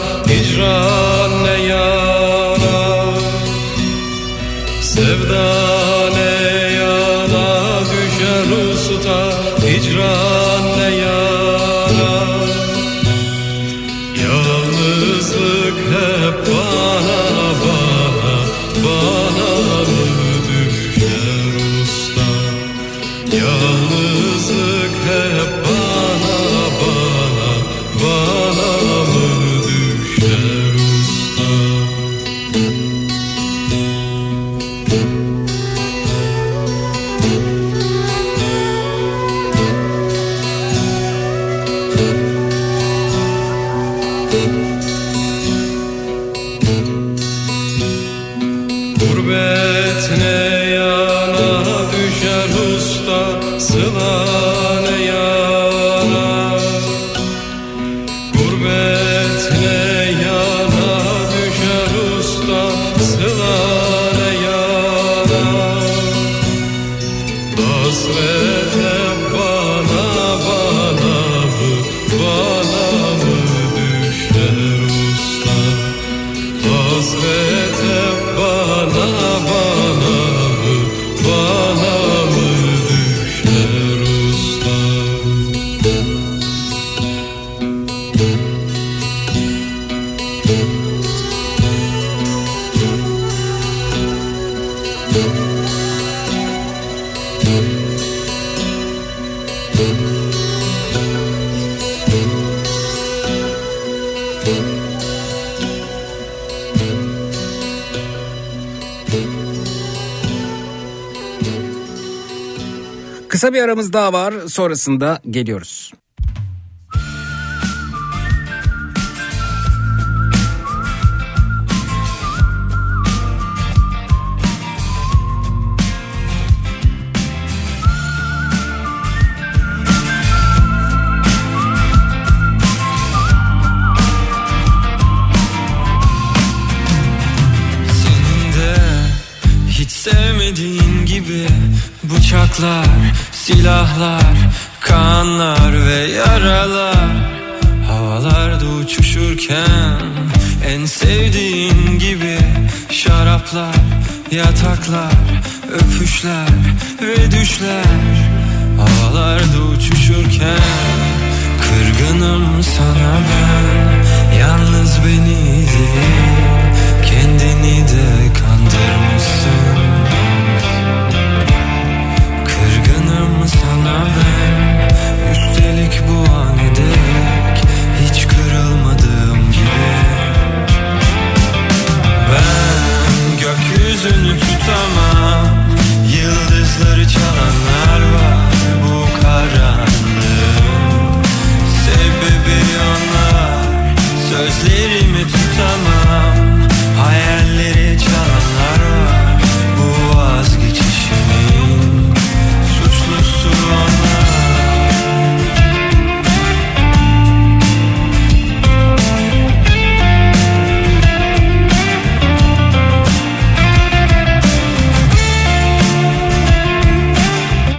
daha var sonrasında geliyoruz.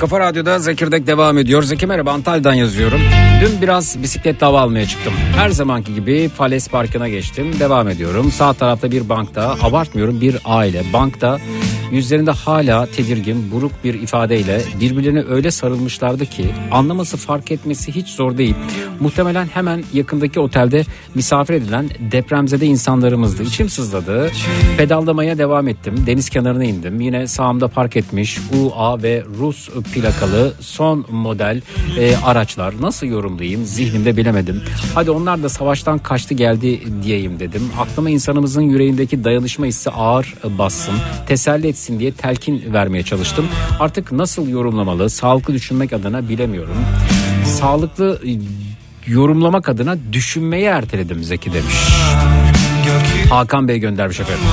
Kafa Radyo'da Zekirdek devam ediyor. Zeki merhaba Antalya'dan yazıyorum. Dün biraz bisiklet hava almaya çıktım. Her zamanki gibi Fales Parkı'na geçtim. Devam ediyorum. Sağ tarafta bir bankta, abartmıyorum bir aile. Bankta yüzlerinde hala tedirgin, buruk bir ifadeyle birbirlerine öyle sarılmışlardı ki anlaması fark etmesi hiç zor değil. Muhtemelen hemen yakındaki otelde misafir edilen depremzede insanlarımızdı. İçim sızladı. Pedallamaya devam ettim. Deniz kenarına indim. Yine sağımda park etmiş UA ve Rus plakalı son model e, araçlar. Nasıl yorumlayayım zihnimde bilemedim. Hadi onlar da savaştan kaçtı geldi diyeyim dedim. Aklıma insanımızın yüreğindeki dayanışma hissi ağır bassın. Teselli etsin diye telkin vermeye çalıştım. Artık nasıl yorumlamalı, sağlıklı düşünmek adına bilemiyorum. Sağlıklı e, yorumlamak adına düşünmeyi erteledim Zeki demiş. Hakan Bey göndermiş efendim.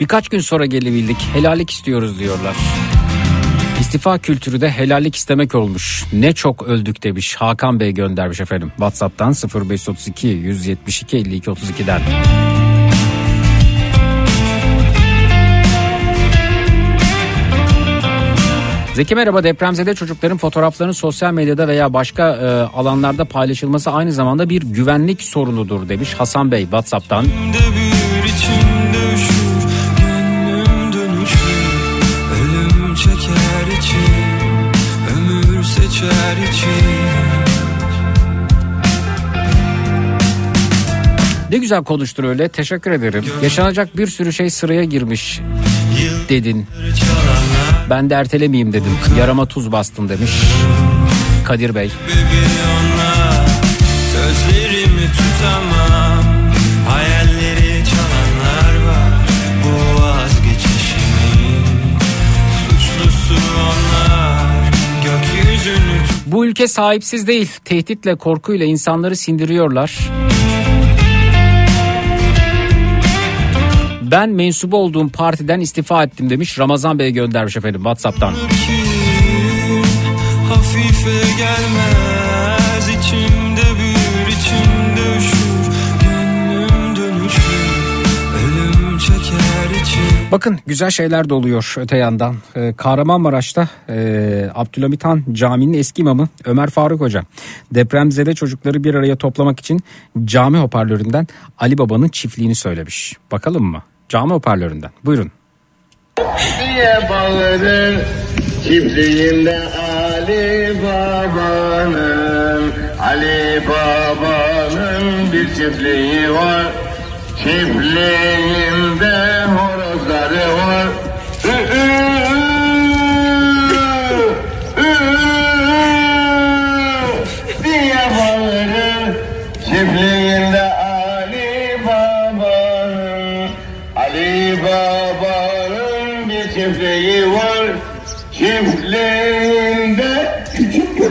Birkaç gün sonra gelebildik. Helallik istiyoruz diyorlar. İstifa kültürü de helallik istemek olmuş. Ne çok öldük demiş. Hakan Bey göndermiş efendim. WhatsApp'tan 0532 172 52 32'den. Zeki merhaba depremzede çocukların fotoğraflarının sosyal medyada veya başka e, alanlarda paylaşılması aynı zamanda bir güvenlik sorunudur demiş Hasan Bey WhatsApp'tan. bir güzel konuştun öyle teşekkür ederim. Yaşanacak bir sürü şey sıraya girmiş dedin. Ben de ertelemeyeyim dedim. Yarama tuz bastın demiş. Kadir Bey. Sözlerimi tutamam Hayalleri çalanlar var Bu vazgeçişimin Suçlusu onlar Gökyüzünü Bu ülke sahipsiz değil. Tehditle korkuyla insanları sindiriyorlar. Ben mensubu olduğum partiden istifa ettim demiş. Ramazan Bey göndermiş efendim WhatsApp'tan. Hafife gelmez içimde bir içimde üşür Gönlüm dönüşür Ölüm çeker için Bakın güzel şeyler de oluyor öte yandan. Ee, Kahramanmaraş'ta e, Abdülhamit Han Camii'nin eski imamı Ömer Faruk Hoca depremzede çocukları bir araya toplamak için cami hoparlöründen Ali Baba'nın çiftliğini söylemiş. Bakalım mı? Cami hoparlöründen. Buyurun. diye bağırır Çiftliğinde Ali Baba'nın Ali Baba'nın bir çiftliği var Çiftliğinde horozları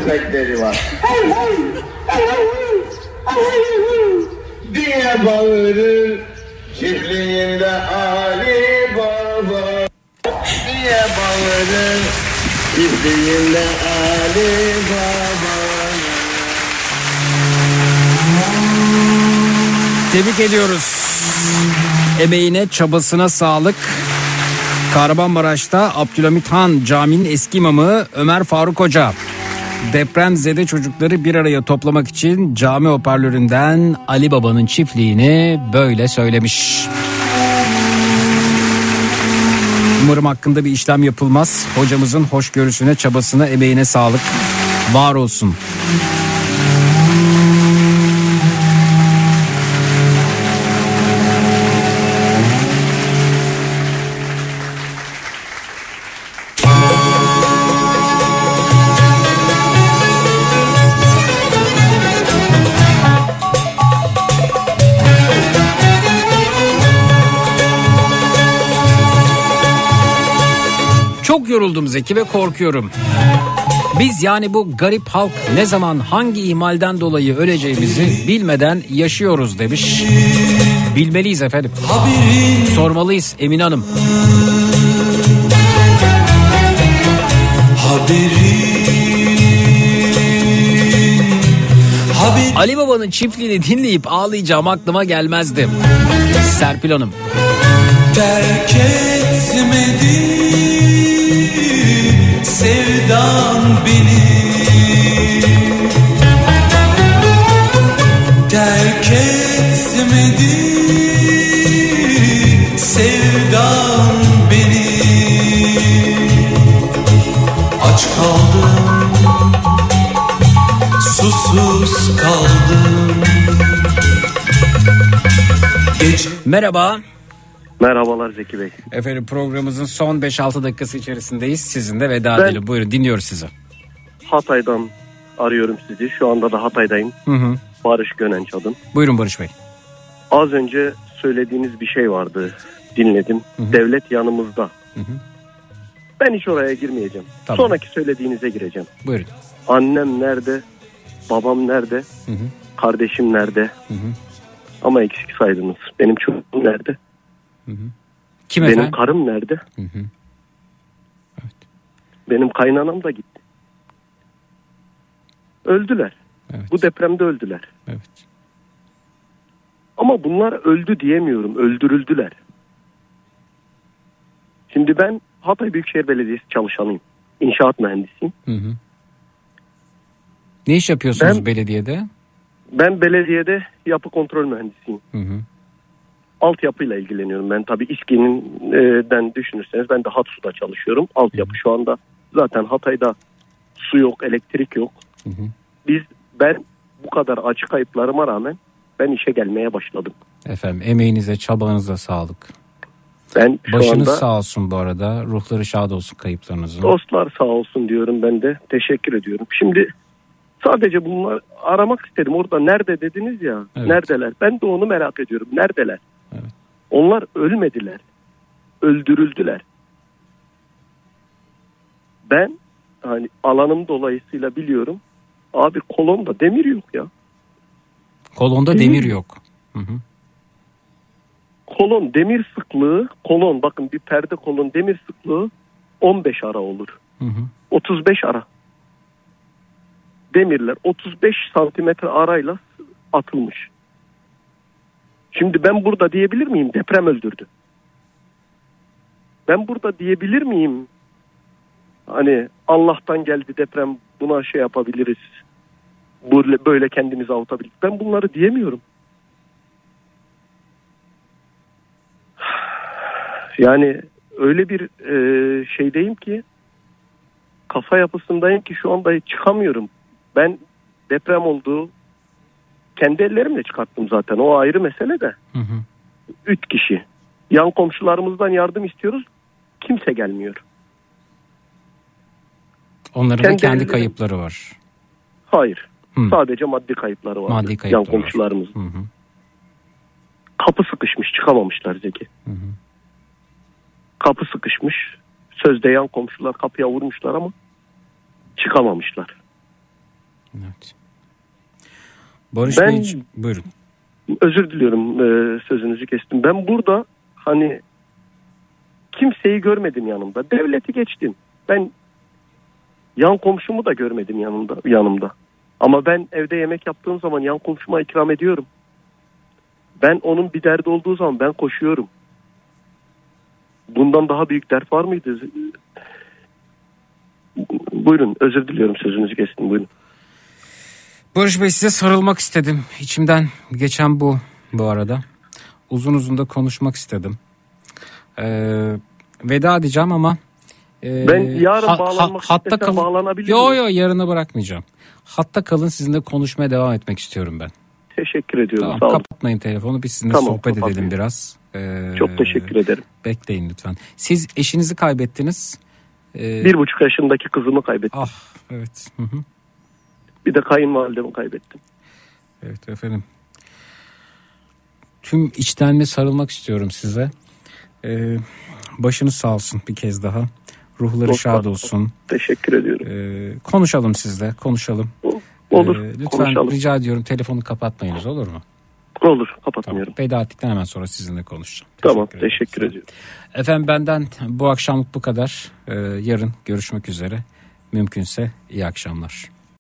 köpekleri var diye bağırır Çiftliğinde Ali Baba diye bağırır Çiftliğinde Ali Baba Tebrik ediyoruz. Emeğine, çabasına sağlık. Kahramanmaraş'ta Abdülhamit Han Camii'nin eski imamı Ömer Faruk Hoca. Depremzede çocukları bir araya toplamak için cami hoparlöründen Ali Baba'nın çiftliğini böyle söylemiş. Umarım hakkında bir işlem yapılmaz. Hocamızın hoşgörüsüne, çabasına, emeğine sağlık. Var olsun. Çok yoruldum Zeki ve korkuyorum. Biz yani bu garip halk ne zaman hangi ihmalden dolayı öleceğimizi bilmeden yaşıyoruz demiş. Bilmeliyiz efendim. Sormalıyız Emine Hanım. Ali Baba'nın çiftliğini dinleyip ağlayacağım aklıma gelmezdi. Serpil Hanım. Terk etmedi sevdan beni Terk etmedi sevdan beni Aç kaldım susuz kaldım. Gece Merhaba. Merhabalar Zeki Bey. Efendim programımızın son 5-6 dakikası içerisindeyiz. Sizin de veda Ben- edelim. Buyurun dinliyoruz sizi. Hatay'dan arıyorum sizi. Şu anda da Hatay'dayım. Hı hı. Barış Gönenç adım. Buyurun Barış Bey. Az önce söylediğiniz bir şey vardı. Dinledim. Devlet yanımızda. Ben hiç oraya girmeyeceğim. Tamam. Sonraki söylediğinize gireceğim. Buyurun. Annem nerede? Babam nerede? Hı hı. Kardeşim nerede? Hı hı. Ama eksik saydınız. Benim çocuğum nerede? Kim Benim efendim? karım nerede? Hı hı. Benim kaynanam da gitti. Öldüler. Bu depremde öldüler. Evet. Ama bunlar öldü diyemiyorum. Öldürüldüler. Şimdi ben Hatay Büyükşehir Belediyesi çalışanıyım. İnşaat mühendisiyim. Hı hı. Ne iş yapıyorsunuz Ben- belediyede? Ben belediyede yapı kontrol mühendisiyim. Hı hı. Altyapıyla ilgileniyorum. Ben tabii İSKİ'den düşünürseniz ben de Hatsu'da çalışıyorum. Altyapı şu anda zaten Hatay'da su yok, elektrik yok. Biz ben bu kadar acı kayıplarıma rağmen ben işe gelmeye başladım. Efendim emeğinize çabanıza sağlık. Ben şu Başınız anda sağ olsun bu arada. Ruhları şad olsun kayıplarınızın. dostlar sağ olsun diyorum ben de. Teşekkür ediyorum. Şimdi sadece bunlar aramak istedim. Orada nerede dediniz ya. Evet. Neredeler? Ben de onu merak ediyorum. Neredeler? Onlar ölmediler. Öldürüldüler. Ben hani alanım dolayısıyla biliyorum. Abi kolonda demir yok ya. Kolonda demir yok. Hı hı. Kolon demir sıklığı, kolon bakın bir perde kolon demir sıklığı 15 ara olur. Hı hı. 35 ara. Demirler 35 santimetre arayla atılmış. Şimdi ben burada diyebilir miyim deprem öldürdü? Ben burada diyebilir miyim? Hani Allah'tan geldi deprem buna şey yapabiliriz. Böyle, böyle kendimizi avutabiliriz. Ben bunları diyemiyorum. Yani öyle bir e, şeydeyim ki kafa yapısındayım ki şu anda çıkamıyorum. Ben deprem oldu kendi ellerimle çıkarttım zaten o ayrı mesele de. Hı hı. Üç kişi. Yan komşularımızdan yardım istiyoruz. Kimse gelmiyor. Onların da Kendi kendi elleri- kayıpları var. Hayır. Hı. Sadece maddi kayıpları var. Maddi Yan kayıpları var. komşularımız. Hı hı. Kapı sıkışmış çıkamamışlar Zeki. Kapı sıkışmış. Sözde yan komşular kapıya vurmuşlar ama çıkamamışlar. Barış Ben- Bey buyurun. Özür diliyorum e, sözünüzü kestim. Ben burada hani kimseyi görmedim yanımda. Devleti geçtim. Ben yan komşumu da görmedim yanımda. yanımda. Ama ben evde yemek yaptığım zaman yan komşuma ikram ediyorum. Ben onun bir derdi olduğu zaman ben koşuyorum. Bundan daha büyük dert var mıydı? Buyurun özür diliyorum sözünüzü kestim buyurun. Barış Bey size sarılmak istedim. İçimden geçen bu bu arada. Uzun uzun da konuşmak istedim. Ee, veda edeceğim ama e, Ben yarın bağlanmak hatta istesem kalın. bağlanabilir Yo yo yarına bırakmayacağım. Hatta kalın sizinle konuşmaya devam etmek istiyorum ben. Teşekkür ediyorum Tamam, sağ olun. kapatmayın telefonu biz sizinle Tamam, sohbet edelim kapatmayayım. biraz. Ee, Çok teşekkür ederim. Bekleyin lütfen. Siz eşinizi kaybettiniz. Ee, Bir buçuk yaşındaki kızımı kaybettim. Ah evet. Hı hı. Bir de kayınvalidemi kaybettim. Evet efendim. Tüm içtenle sarılmak istiyorum size. Ee, başınız sağ olsun bir kez daha. Ruhları Çok şad olsun. Teşekkür ediyorum. Ee, konuşalım sizle, konuşalım. Olur, Ee, lütfen konuşalım. rica ediyorum telefonu kapatmayınız olur mu? Olur kapatmıyorum. Veda ettikten hemen sonra sizinle konuşacağım. Tamam teşekkür ediyorum. Efendim benden bu akşamlık bu kadar. Ee, yarın görüşmek üzere. Mümkünse iyi akşamlar.